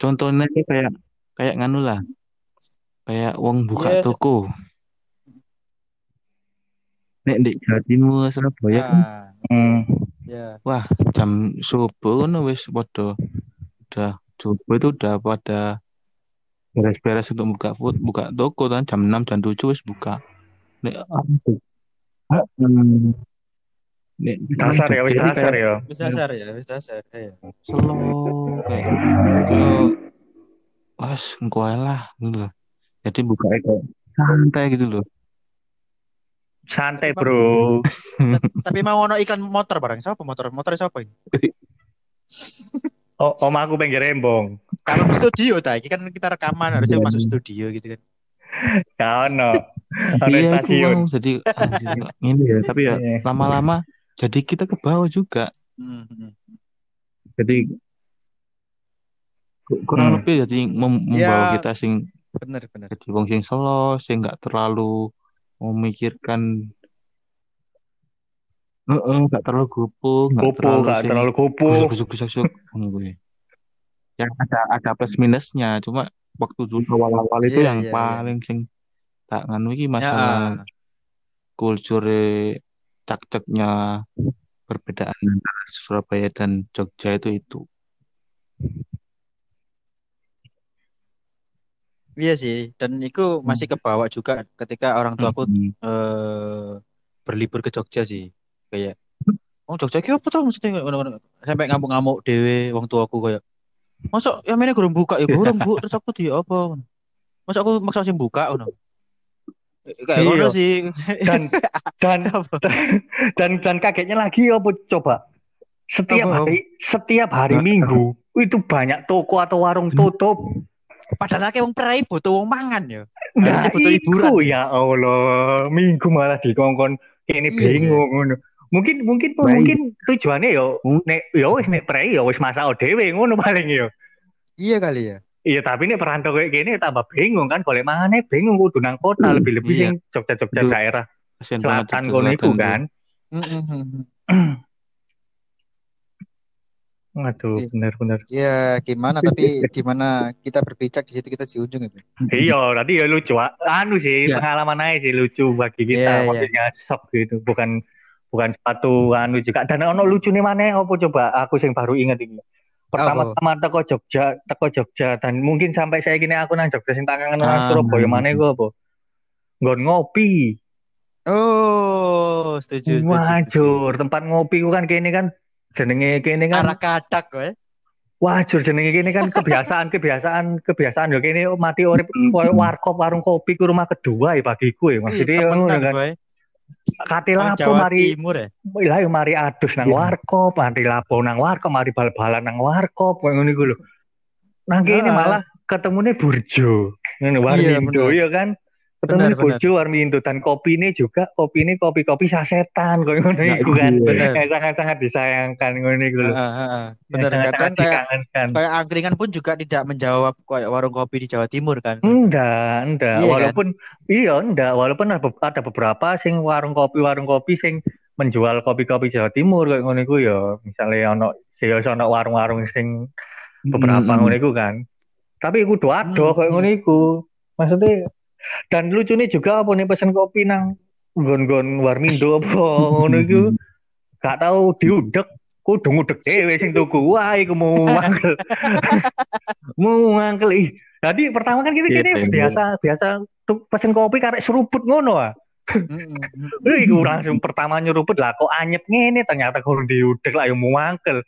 contohnya kayak kayak nganu lah kayak wong buka Yes. toko nek di Jawa Timur Surabaya kan Ah, Hmm. ya. wah jam subuh kan wis padha udah subuh itu udah pada beres-beres untuk buka food buka toko kan jam 6 jam 7 wis buka nek hmm, nek Dasar ya wis Jogja ini dasar kayak ya. Wis dasar ya, wis dasar. Slow kayak kayak was engko ae lah gitu loh. Jadi buka kayak santai gitu loh. Santai Tapi, bro. Tapi, tapi mau ono iklan motor barang. Siapa motor? Motor siapa ini? Oh, om aku pengen rembong. Kalau di studio ta, ini kan kita rekaman harusnya Iya. masuk studio gitu kan. Kau no. Ono Iya stasiun. mau jadi ini ya. Tapi ya Iya. lama-lama jadi kita ke bawah juga. Hmm, hmm. Jadi ku- kurang Hmm. lebih jadi mem- membawa Ya. kita sing Bener bener. jadi wong sing slow, sing nggak terlalu memikirkan Heeh, nggak terlalu gopo, nggak Gopo terlalu gak sing terlalu gopo. gusuk-gusuk-gusuk ngono kuwi. Ya ada ada plus minusnya, cuma waktu dulu awal-awal itu Iya, yang iya, iya. paling sing tak nganu iki Ya, masalah ah. kultur cak-caknya perbedaan antara Surabaya dan Jogja itu itu. Iya sih, dan itu masih kebawa juga ketika orang tuaku Mm-mm. eh berlibur ke Jogja sih. Kayak Oh Jogja ki apa tau maksudnya sampai ngamuk-ngamuk dewe wong tuaku kayak masa ya mana gurung buka ya gurung bu terus aku di apa masa aku maksa sih buka ngono kayak Iya. ngono sih Dan dan dan dan kagetnya lagi apa coba? Setiap Apa? hari setiap hari Minggu itu banyak toko atau warung tutup. Padahal kayak wong perai butuh wong mangan ya Nah, butuh hiburan. ya Allah, Minggu malah dikongkon ini Iya. bingung ngono. mungkin mungkin Baik. mungkin tujuannya yo Hmm. nek yo wis nek prei yo wis masak dhewe ngono paling yo Iya kali ya. Iya tapi nek perantau kayak gini tambah bingung kan golek mangane bingung kudu nang kota Hmm, lebih-lebih iya. sing Jogja-Jogja daerah selatan kono iku kan. Waduh, Iya. bener-bener. Ya gimana tapi gimana kita berpijak di situ kita di ujung ya. Bro? Iya, tadi ya lucu. Anu sih, Iya. pengalaman aja sih lucu bagi kita. Iya, iya. Maksudnya shock gitu, bukan bukan sepatu anu juga. Dan ono lucu nih mana? Apa coba? Aku yang baru ingat ini. Pertama-tama teko Jogja, teko Jogja dan mungkin sampai saya gini aku nang Jogja sing tangan nang Ah, Surabaya hmm. mana gue apa? Nggon ngopi. Oh, setuju, setuju, tempat ngopi ku kan kene kan jenenge kene kan Arah kadak gue. Wajur jenenge kene kan kebiasaan kebiasaan kebiasaan yo kene mati urip koyo warkop warung kopi ku rumah kedua ya bagiku ya maksudnya ngono temenan kan kate Orang lapo mari Timur ya. lah yo mari adus nang Iya. warkop mari lapo nang warkop mari bal-balan nang warkop koyo ngono iku lho nang kene Ah. malah ketemune burjo Iya, warmindo bener. ya kan ketemu benar. burjo warmindo dan kopi ini juga kopi ini kopi-kopi sasetan koyo ngono Nah, iku kan dia. Benar. Yang sangat-sangat disayangkan ngono iku lho Benar kadang sangat-sangat kayak kayak angkringan pun juga tidak menjawab kayak warung kopi di Jawa Timur kan. Enggak, enggak. Iya kan? walaupun iya enggak, walaupun ada be- ada beberapa sing warung kopi warung kopi sing menjual kopi-kopi Jawa Timur kayak ngono iku ya. Misalnya ono ya ono warung-warung sing beberapa Hmm. ngono iku kan. Tapi iku doa ado Hmm. kayak ngono iku. Maksudnya dan lucunya juga apa nih pesen kopi nang nggon-nggon Warmindo apa ngono iku. Gak tahu diudek kudu ngudek dhewe sing tuku. Wah, iku mau mangkel. mau mangkel ih. Jadi pertama kan kita Iya, kini iya. biasa biasa tuh pesen kopi karek seruput ngono ah. Lu iku langsung pertama nyeruput lah kok anyep ngene ternyata kurang diudek lah yang mau mangkel.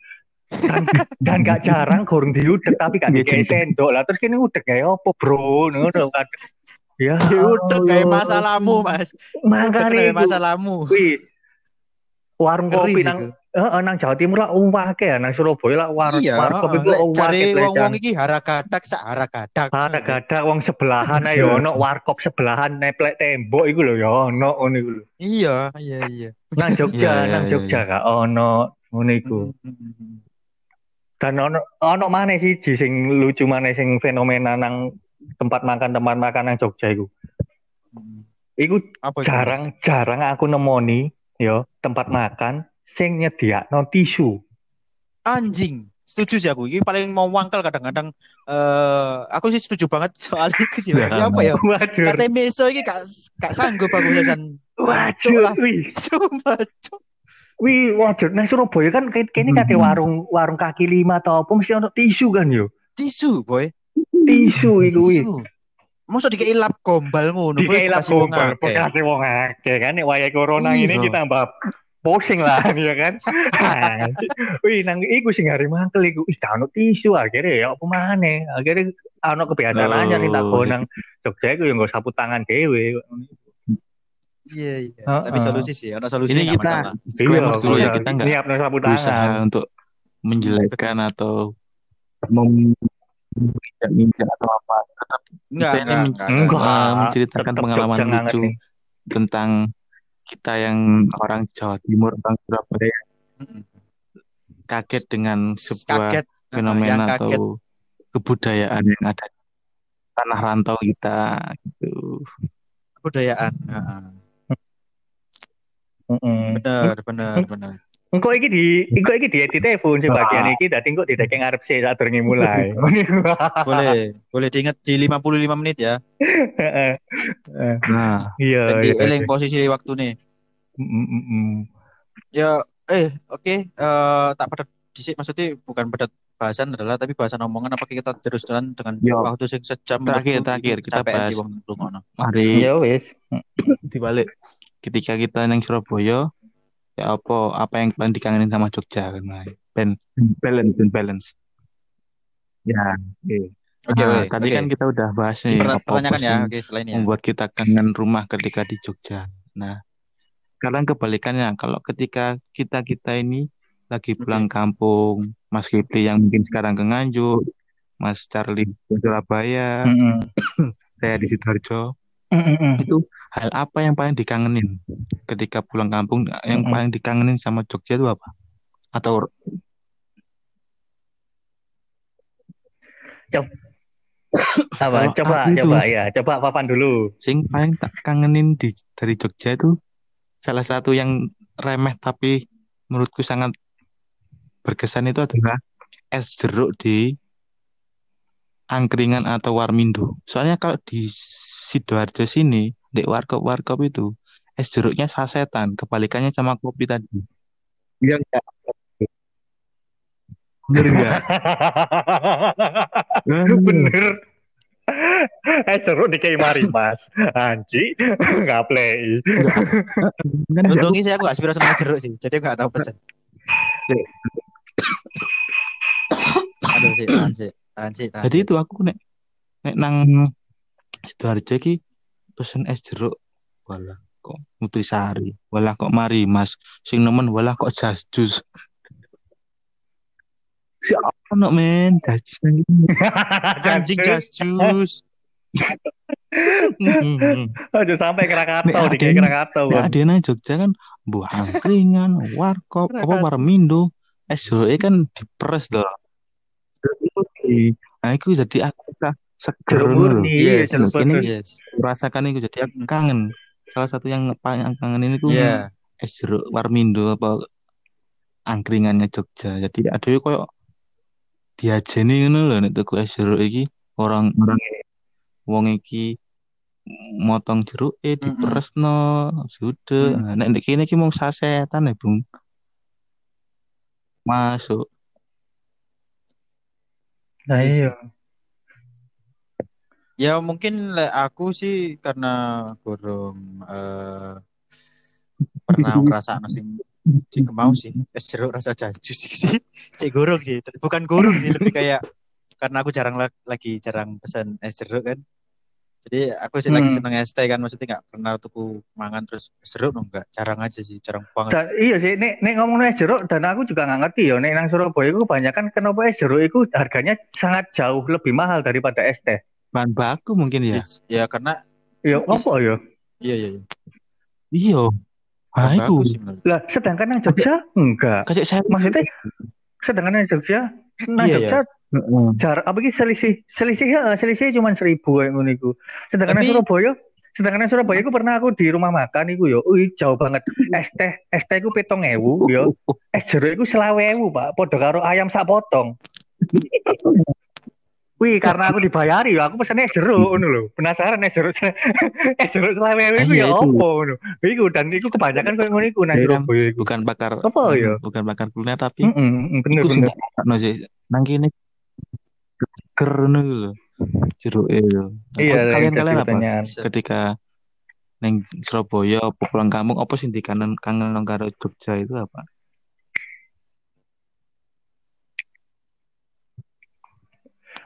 Dan, dan gak jarang kurang diudek tapi gak Iya, dikei sendok lah terus kini udek kayak apa bro ngono kan. Ya. Ya udah kayak masalahmu mas. Makanya kayak masalahmu. Wih, warung kopi nang itu. eh nang Jawa Timur lah umwake ya nang Surabaya lah warung Iya, warung kopi ku umwake cari wong-wong iki harakadak sak harakadak. Ada gada wong sebelahan ayo ono warkop sebelahan neplek tembok iku lho ya ono ngono iku lho. Iya, iya, iya. Nang Jogja, Iya, iya, nang iya, Jogja gak ono ngono iku. Mm-mm. Dan ono ono mana sih sing lucu mana sing fenomena nang tempat makan tempat makan nang Jogja iku. Iku Apa itu, jarang jarang aku nemoni yo tempat makan sing nyediakno tisu. Anjing. Setuju sih aku. Ini paling mau wangkel kadang-kadang. eh aku sih setuju banget soal itu sih. Ya. Ya, apa ya? Kata meso ini gak, gak sanggup aku kan. Waduh. Sumpah. Wih, waduh, nang Surabaya kan kayak kene kate Hmm. warung warung kaki lima atau apa mesti ono tisu kan yo. Tisu, boy. Tisu iku wih. Tisu. Masa dikei lap gombal ngono. Dikei wong gombal, akeh. kasih wong akeh kan nek wayahe corona Iya. ini kita tambah pusing lah ya kan. Wih, nang iku sing hari mantel iku wis ono tisu akhirnya ya apa maneh. Akhirnya ono kebiasaan Oh, anyar kita go gitu. nang Jogja iku ya nggo sapu tangan dhewe. Iya, iya. Heeh. Tapi solusi sih, ada solusi Ini kita masalah. disclaimer dulu ya iya, kita nggak berusaha tangan. untuk menjelekkan atau mem- menginjak atau apa. Tetap Enggak, kita ini enggak, men- enggak, Enggak. enggak. eh, menceritakan pengalaman lucu nih. tentang kita yang orang Jawa Timur, orang Surabaya kaget dengan sebuah Kaget. Yang fenomena kaget. atau kebudayaan yang ada di tanah rantau kita gitu. Kebudayaan. Heeh. Heeh. Bener, bener, bener. Engko iki di engko iki di edit telepon sing bagian iki dadi engko didekeng arep sih saat durunge mulai. Boleh, boleh diingat di 55 menit ya. Nah, Iya, Dan di iya. eling posisi waktu nih. Mm, mm, mm, mm. Ya, eh, oke, eh, tak pada disik maksudnya bukan pada bahasan adalah tapi bahasan omongan apa kita terus jalan dengan Yo. waktu sing sejam Terakhir, terakhir, kita bahas. di wong mari Ya wis. dibalik. Ketika kita neng Surabaya, ya apa apa yang paling dikangenin sama Jogja kan? Ben balance and balance. Ya, oke. Oke, Nah, oke, tadi oke. kan kita udah bahas nih Pertanyakan ya, oke, setelah ini ya. membuat kita kangen rumah ketika di Jogja. Nah, sekarang kebalikannya, kalau ketika kita kita ini lagi pulang kampung, Mas Kipli yang mungkin sekarang ke Nganjuk, Mas Charlie di Surabaya, Mm, mm. saya di Sidoarjo. Mm-mm. itu hal apa yang paling dikangenin ketika pulang kampung yang Mm-mm. paling dikangenin sama Jogja itu apa atau Apa? Kalau Coba, aku itu- coba ya. Coba papan dulu. sing paling tak kangenin di dari Jogja itu salah satu yang remeh tapi menurutku sangat berkesan itu adalah es jeruk di angkringan atau warmindo. Soalnya kalau di Sidoarjo sini, di warkop-warkop itu es jeruknya sasetan, kebalikannya sama kopi tadi. Iya enggak? Bener enggak? Bener. Eh jeruk di kayak mari mas. Anji, nggak play. Untungnya sih aku gak sepiro sama jeruk sih, jadi aku gak tahu pesen. Aduh sih, tahan sih, tahan sih, tahan. Jadi itu aku nek nek nang Sidoarjo iki pesen es jeruk. Walah kok Nutrisari. Walah kok mari Mas. Sing nemen walah kok jas jus. Si ono men jas jus nang. Anjing just juice. Hmm. Aduh sampai Krakatau di Krakatau. Nek kan. adene Jogja kan buah angkringan, warkop, apa warmindo. Es jeruknya kan diperes loh. Nah, itu jadi aku seger Jeruk ngono lho. murni, Yes, jeruk ini- pedes. Yes. rasakan itu jadi aku kangen salah satu yang paling kangen ini tuh Iya. es jeruk warmindo apa angkringannya Jogja jadi ada yang koyo diajeni ngono lho nek tuku es jeruk iki orang orang wong iki motong jeruk eh diperesno sudah Mm. nek nek kene iki mau sasetan ya Bung masuk Nah iya. Ya mungkin le- aku sih karena gorong eh, pernah ngerasa sing di kemau sih es jeruk rasa jaju sih sih cek gorong sih bukan gorong sih lebih kayak karena aku jarang la- lagi jarang pesan es jeruk kan jadi aku sih lagi Hmm. seneng es teh kan maksudnya nggak pernah tuku mangan terus es jeruk no, enggak jarang aja sih jarang banget Dan, iya sih, nek, nek ngomong es jeruk dan aku juga nggak ngerti ya. Nek nang Surabaya itu kebanyakan kenapa es jeruk itu harganya sangat jauh lebih mahal daripada es teh. Bahan baku mungkin ya It's- ya karena Ya apa ya? iya iya iya iya nah itu sih Lah, sedangkan yang Jogja enggak. kayak saya Maksudnya sedangkan yang Jogja, nang Iya, Jogja Heeh. jar apa ki selisih selisih ya, selisih cuma seribu kayak ngono iku. Sedangkan Tapi- yang Surabaya Sedangkan yang Surabaya iku pernah aku di rumah makan iku yo, wih jauh banget. Es teh, es teh iku petong ewu yo. Es jeruk iku selawe ewu pak, podo karo ayam sak potong. Wih, karena aku dibayari aku pesennya es jeruk ngono lho. Penasaran es jeruk es jeruk selawe ewu iku Iya, ya opo ngono. Iku dan iku kebanyakan koyo ngono iku nang Surabaya iku. bukan bakar Apa ya? bukan bakar kuliner tapi Heeh, bener iku sing bener. tak no sih nang kene keren lho jeruk itu Iya, kalian kalian apa ketika neng Surabaya pulang kampung apa sing dikangen kangen nang karo Jogja itu apa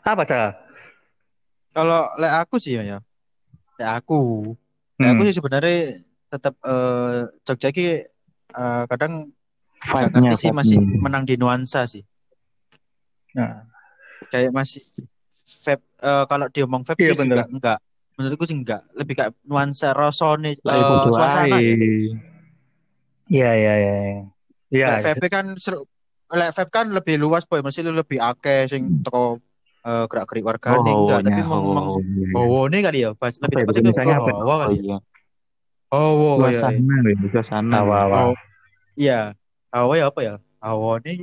Apa dah? Kalau lek aku sih ya, ya. Lek aku, lek aku Hmm. sih sebenarnya tetap eh Jogja ki eh, kadang nggak vibe-nya sih masih menang di nuansa sih. Nah, Kayak masih vape eh, kalau diomong vape Iya, sih bener. enggak enggak. Menurutku sih enggak, lebih kayak nuansa rasone podo suasana ya. Iya iya iya. Iya. Lek vape kan seru, lek vape kan lebih luas boy, masih lebih akeh sing teko eh, gerak-gerik wargane Oh, enggak, tapi hawanya, meng, meng, oh, iya. hawa nih kali ya, pas Apa lebih ya, tepatnya misalnya apa hawa kali ya. iya. Hawa kayak suasana ya suasana Hawa, hawa. Oh, iya. Hawa ya apa ya? Hawa nih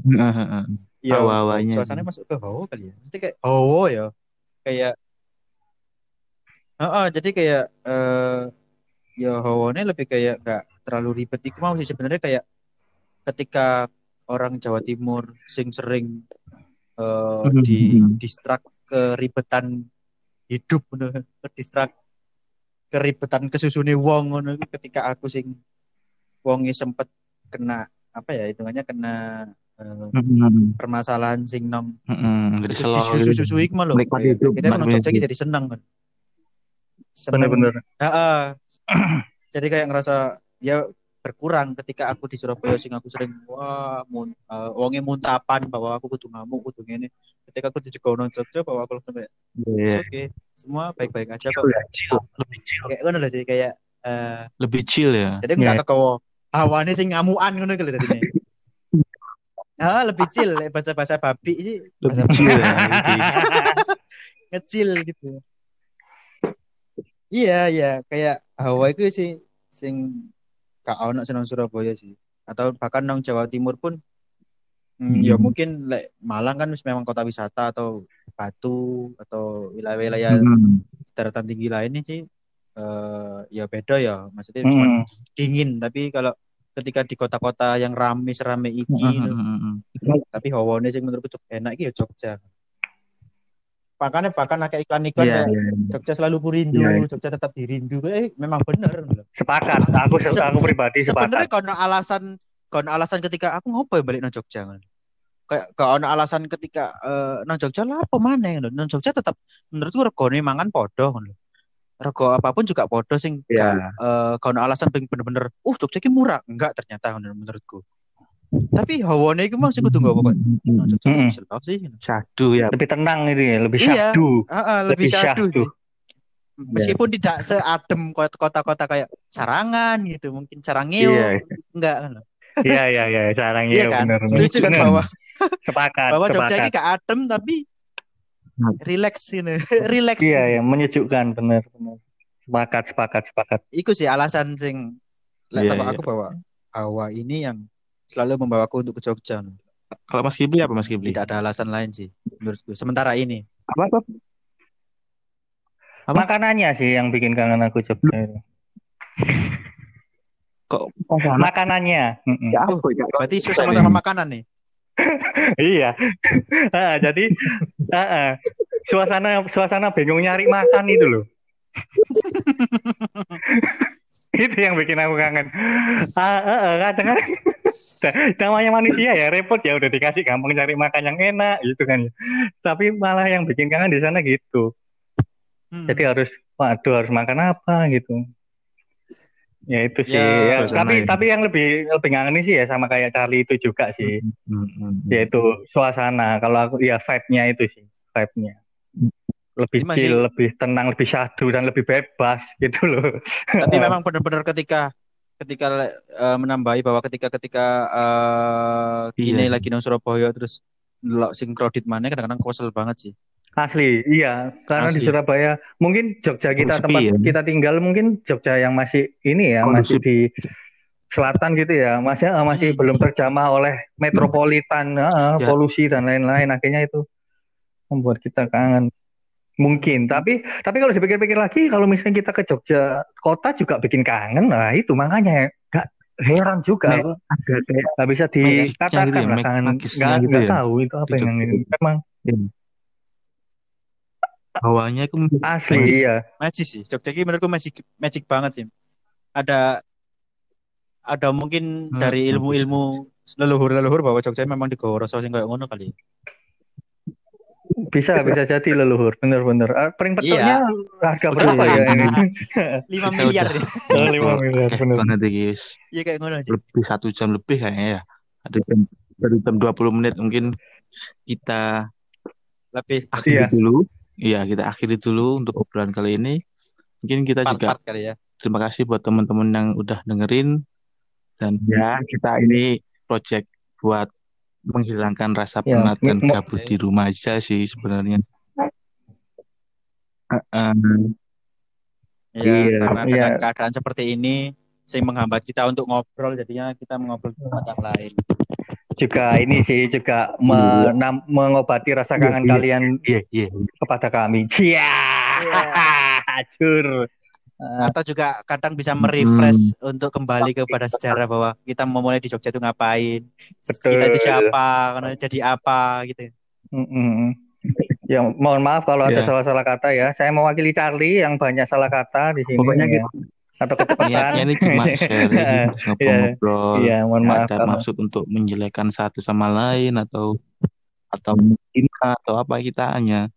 Heeh, ya Hawa-hawanya suasananya sih. masuk ke hawa kali ya. Mesti kayak hawa ya. Kayak Heeh, jadi kayak eh ya hawane lebih kayak nggak terlalu ribet itu mau sih sebenarnya kayak ketika orang Jawa Timur sing sering eh Mhm, di mhm. distrak keribetan hidup ngono, distrak keribetan kesusune wong ngono iku ketika aku sing wonge sempet kena apa ya hitungannya kena eh, Heeh, permasalahan sing nom heeh. Jadi Kayak- hidup, Kita kan Jogja jadi seneng kan. Seneng. Bener-bener. Heeh. Jadi kayak ngerasa ya berkurang ketika aku di Surabaya sing aku sering wah mun, uh, wonge muntapan bahwa aku kudu ngamuk kudu ngene ketika aku di Jegono Jogja bahwa aku langsung kayak Iya. "It's okay semua baik-baik aja kok Ya, chill, lebih chill, kayak ngono lah sih kayak eh lebih chill ya. jadi enggak Iya. kekowo hawane sing ngamukan ngono gitu dadine Ah, lebih chill bahasa-bahasa babi sih bahasa Lebih chill ya. ngecil gitu. Iya, iya, kayak Hawa itu sih sing gak ono senang Surabaya sih. Atau bahkan nang Jawa Timur pun hmm, ya Hmm. mungkin lek Malang kan memang kota wisata atau Batu atau wilayah-wilayah Hmm. daratan tinggi lainnya sih eh ya beda ya. Maksudnya cuma Mm. dingin, tapi kalau ketika di kota-kota yang rame serame iki Hmm, hmm, hmm, tapi hawane sing menurutku enak iki ya Jogja. Makanya bahkan iklan-iklan Iya, kayak iya. Jogja selalu kurindu, Iya, iya. Jogja tetap dirindu. Eh, memang bener. Sepakat. Aku Se- aku pribadi Sebenarnya sepakat. kono alasan kono alasan ketika aku ngopo ya balik nang Jogja kan. Kayak kono alasan ketika eh, nang Jogja lah apa maneh lho. Nang Jogja tetap menurutku regane mangan podo ngono. Rego apa pun juga podo sing Iya. gak, eh, kono alasan ping bener-bener uh Jogja ki murah. Enggak ternyata menurutku. Tapi hawane iku masih kudu kok. Mm-mm. selok sih. Syahdu ya. Lebih tenang ini ya, lebih Iya. syahdu. Heeh, lebih Lebih syahdu syahdu. sih. Meskipun tidak seadem kota- kota-kota kayak Sarangan gitu, mungkin Sarangeo Iya. enggak kan. Iya iya iya, sekarang Iya iya kan? benar. Setuju kan bahwa sepakat, bahwa Jogja ini gak adem tapi relax ini, relax. Iya ya, menyejukkan benar benar. Sepakat, sepakat, sepakat. Iku sih alasan sing lek Iya, teko iya. aku bahwa hawa ini yang selalu membawaku untuk ke Jogja. Kalau Mas Kibli apa Mas Kibli? Tidak ada alasan lain sih menurutku. Sementara ini. Apa apa? Apa? Makanannya sih yang bikin kangen aku Jogja itu. Kok Makanannya. Ya Oh, ya? Berarti sama-sama makanan nih. iya. Ah, jadi ah, ah. suasana suasana bingung nyari makan itu loh. itu yang bikin aku kangen. Ah, ah, ah, kadang namanya manusia ya repot ya udah dikasih gampang cari makan yang enak gitu kan. Tapi malah yang bikin kangen di sana gitu. Hmm. Jadi harus waduh harus makan apa gitu. Ya itu sih. Ya, Ya, tapi ya. tapi yang lebih lebih ngangenin sih ya sama kayak Charlie itu juga sih. Hmm, hmm, hmm. Yaitu suasana. Kalau aku ya vibe-nya itu sih, vibe-nya. Lebih masih- chill, lebih tenang, lebih syahdu dan lebih bebas gitu loh. Tapi memang benar-benar ketika ketika eh, menambahi bahwa ketika ketika eh gini Iya. lagi nang Surabaya terus ndelok sing crowded mana kadang-kadang kesel banget sih. Asli, iya. Karena di Asli. Surabaya, mungkin Jogja kita tempat ya. kita tinggal mungkin Jogja yang masih ini ya, masih di selatan gitu ya, masih eh, masih Hmm. belum terjamah oleh metropolitan, eh, Ya. polusi dan lain-lain. Akhirnya itu membuat kita kangen. Mungkin, tapi tapi kalau dipikir-pikir lagi, kalau misalnya kita ke Jogja kota juga bikin kangen, nah itu makanya nggak heran juga, nggak bisa dikatakan gitu ya, lah kangen, nggak gitu ya, tahu itu apa yang Jogja. memang hawanya itu asli Magis. ya. Magic sih. Jogja ini menurutku magic magic banget sih. Ada ada mungkin Hmm, dari ilmu-ilmu leluhur-leluhur bahwa Jogja memang digawa rasa sing kayak ngono kali. Bisa, bisa jadi leluhur, bener-bener. Ah, Pering petoknya harga Oke. berapa ya ini? 5 miliar. Oh, lima miliar, Oke, bener. banget iki, wis. Iya kayak ngono sih. lebih satu jam lebih kayaknya ya ada jam dari jam 20 menit mungkin kita Lebih akhiri Iya. dulu iya kita akhiri dulu untuk obrolan kali ini mungkin kita juga part-part kali ya. terima kasih buat teman-teman yang udah dengerin dan ya kita ini project buat menghilangkan rasa Ya, penat dan gabut di rumah aja sih sebenarnya Heeh. Ya, Iya. karena Iya. dengan keadaan seperti ini sing menghambat kita untuk ngobrol jadinya kita mengobrol di tempat yang lain. Juga ini sih juga menam- mengobati rasa Iya, kangen iya. kalian iya iya kepada kami. Cia, Acur. Ah, Atau juga kadang bisa merefresh untuk kembali kepada sejarah bahwa kita memulai di Jogja itu ngapain, Betul. kita itu siapa, karena jadi apa gitu. mm, mm. Ya, mohon maaf kalau ada Ya. salah-salah kata ya. Saya mewakili Charlie yang banyak salah kata di sini. Pokoknya ya. gitu. Atau kecepatan. niatnya ini cuma sharing terus ngobrol-ngobrol Iya, mohon nggak maaf ada kalau maksud untuk menjelekkan satu sama lain atau atau mungkin atau apa kita hanya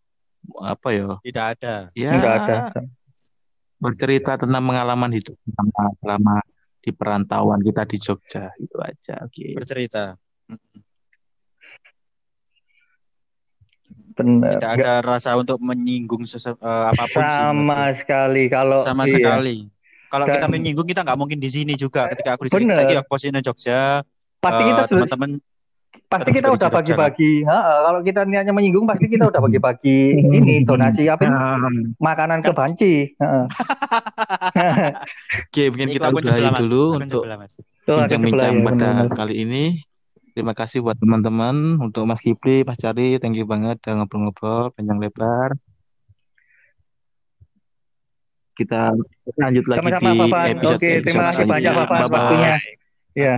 apa ya Tidak ada. ya enggak ada. Bercerita tentang pengalaman hidup selama selama di perantauan kita di Jogja itu aja. Oke. bercerita Bener. tidak ada rasa untuk menyinggung sese- eh, apa pun sih sama menurutku. sekali kalau sama iya. sekali kalau Dan- kita menyinggung kita nggak mungkin di sini juga ketika aku di sini saya posisinya Jogja Pasti eh, kita sudah teman-teman pasti kita udah bagi-bagi. Kalau kita niatnya menyinggung pasti kita udah bagi-bagi ini donasi apa ini? makanan ke banci. Oke, mungkin kita akun udahi sebelah, Mas. dulu untuk bincang-bincang ya, pada kali ini. Terima kasih buat teman-teman, untuk Mas Kipli, Mas Cari, thank you banget udah ngobrol-ngobrol panjang lebar. Kita lanjut lagi Sama-sama, di episode Oke, terima kasih banyak, Bye-bye. waktunya. Ya.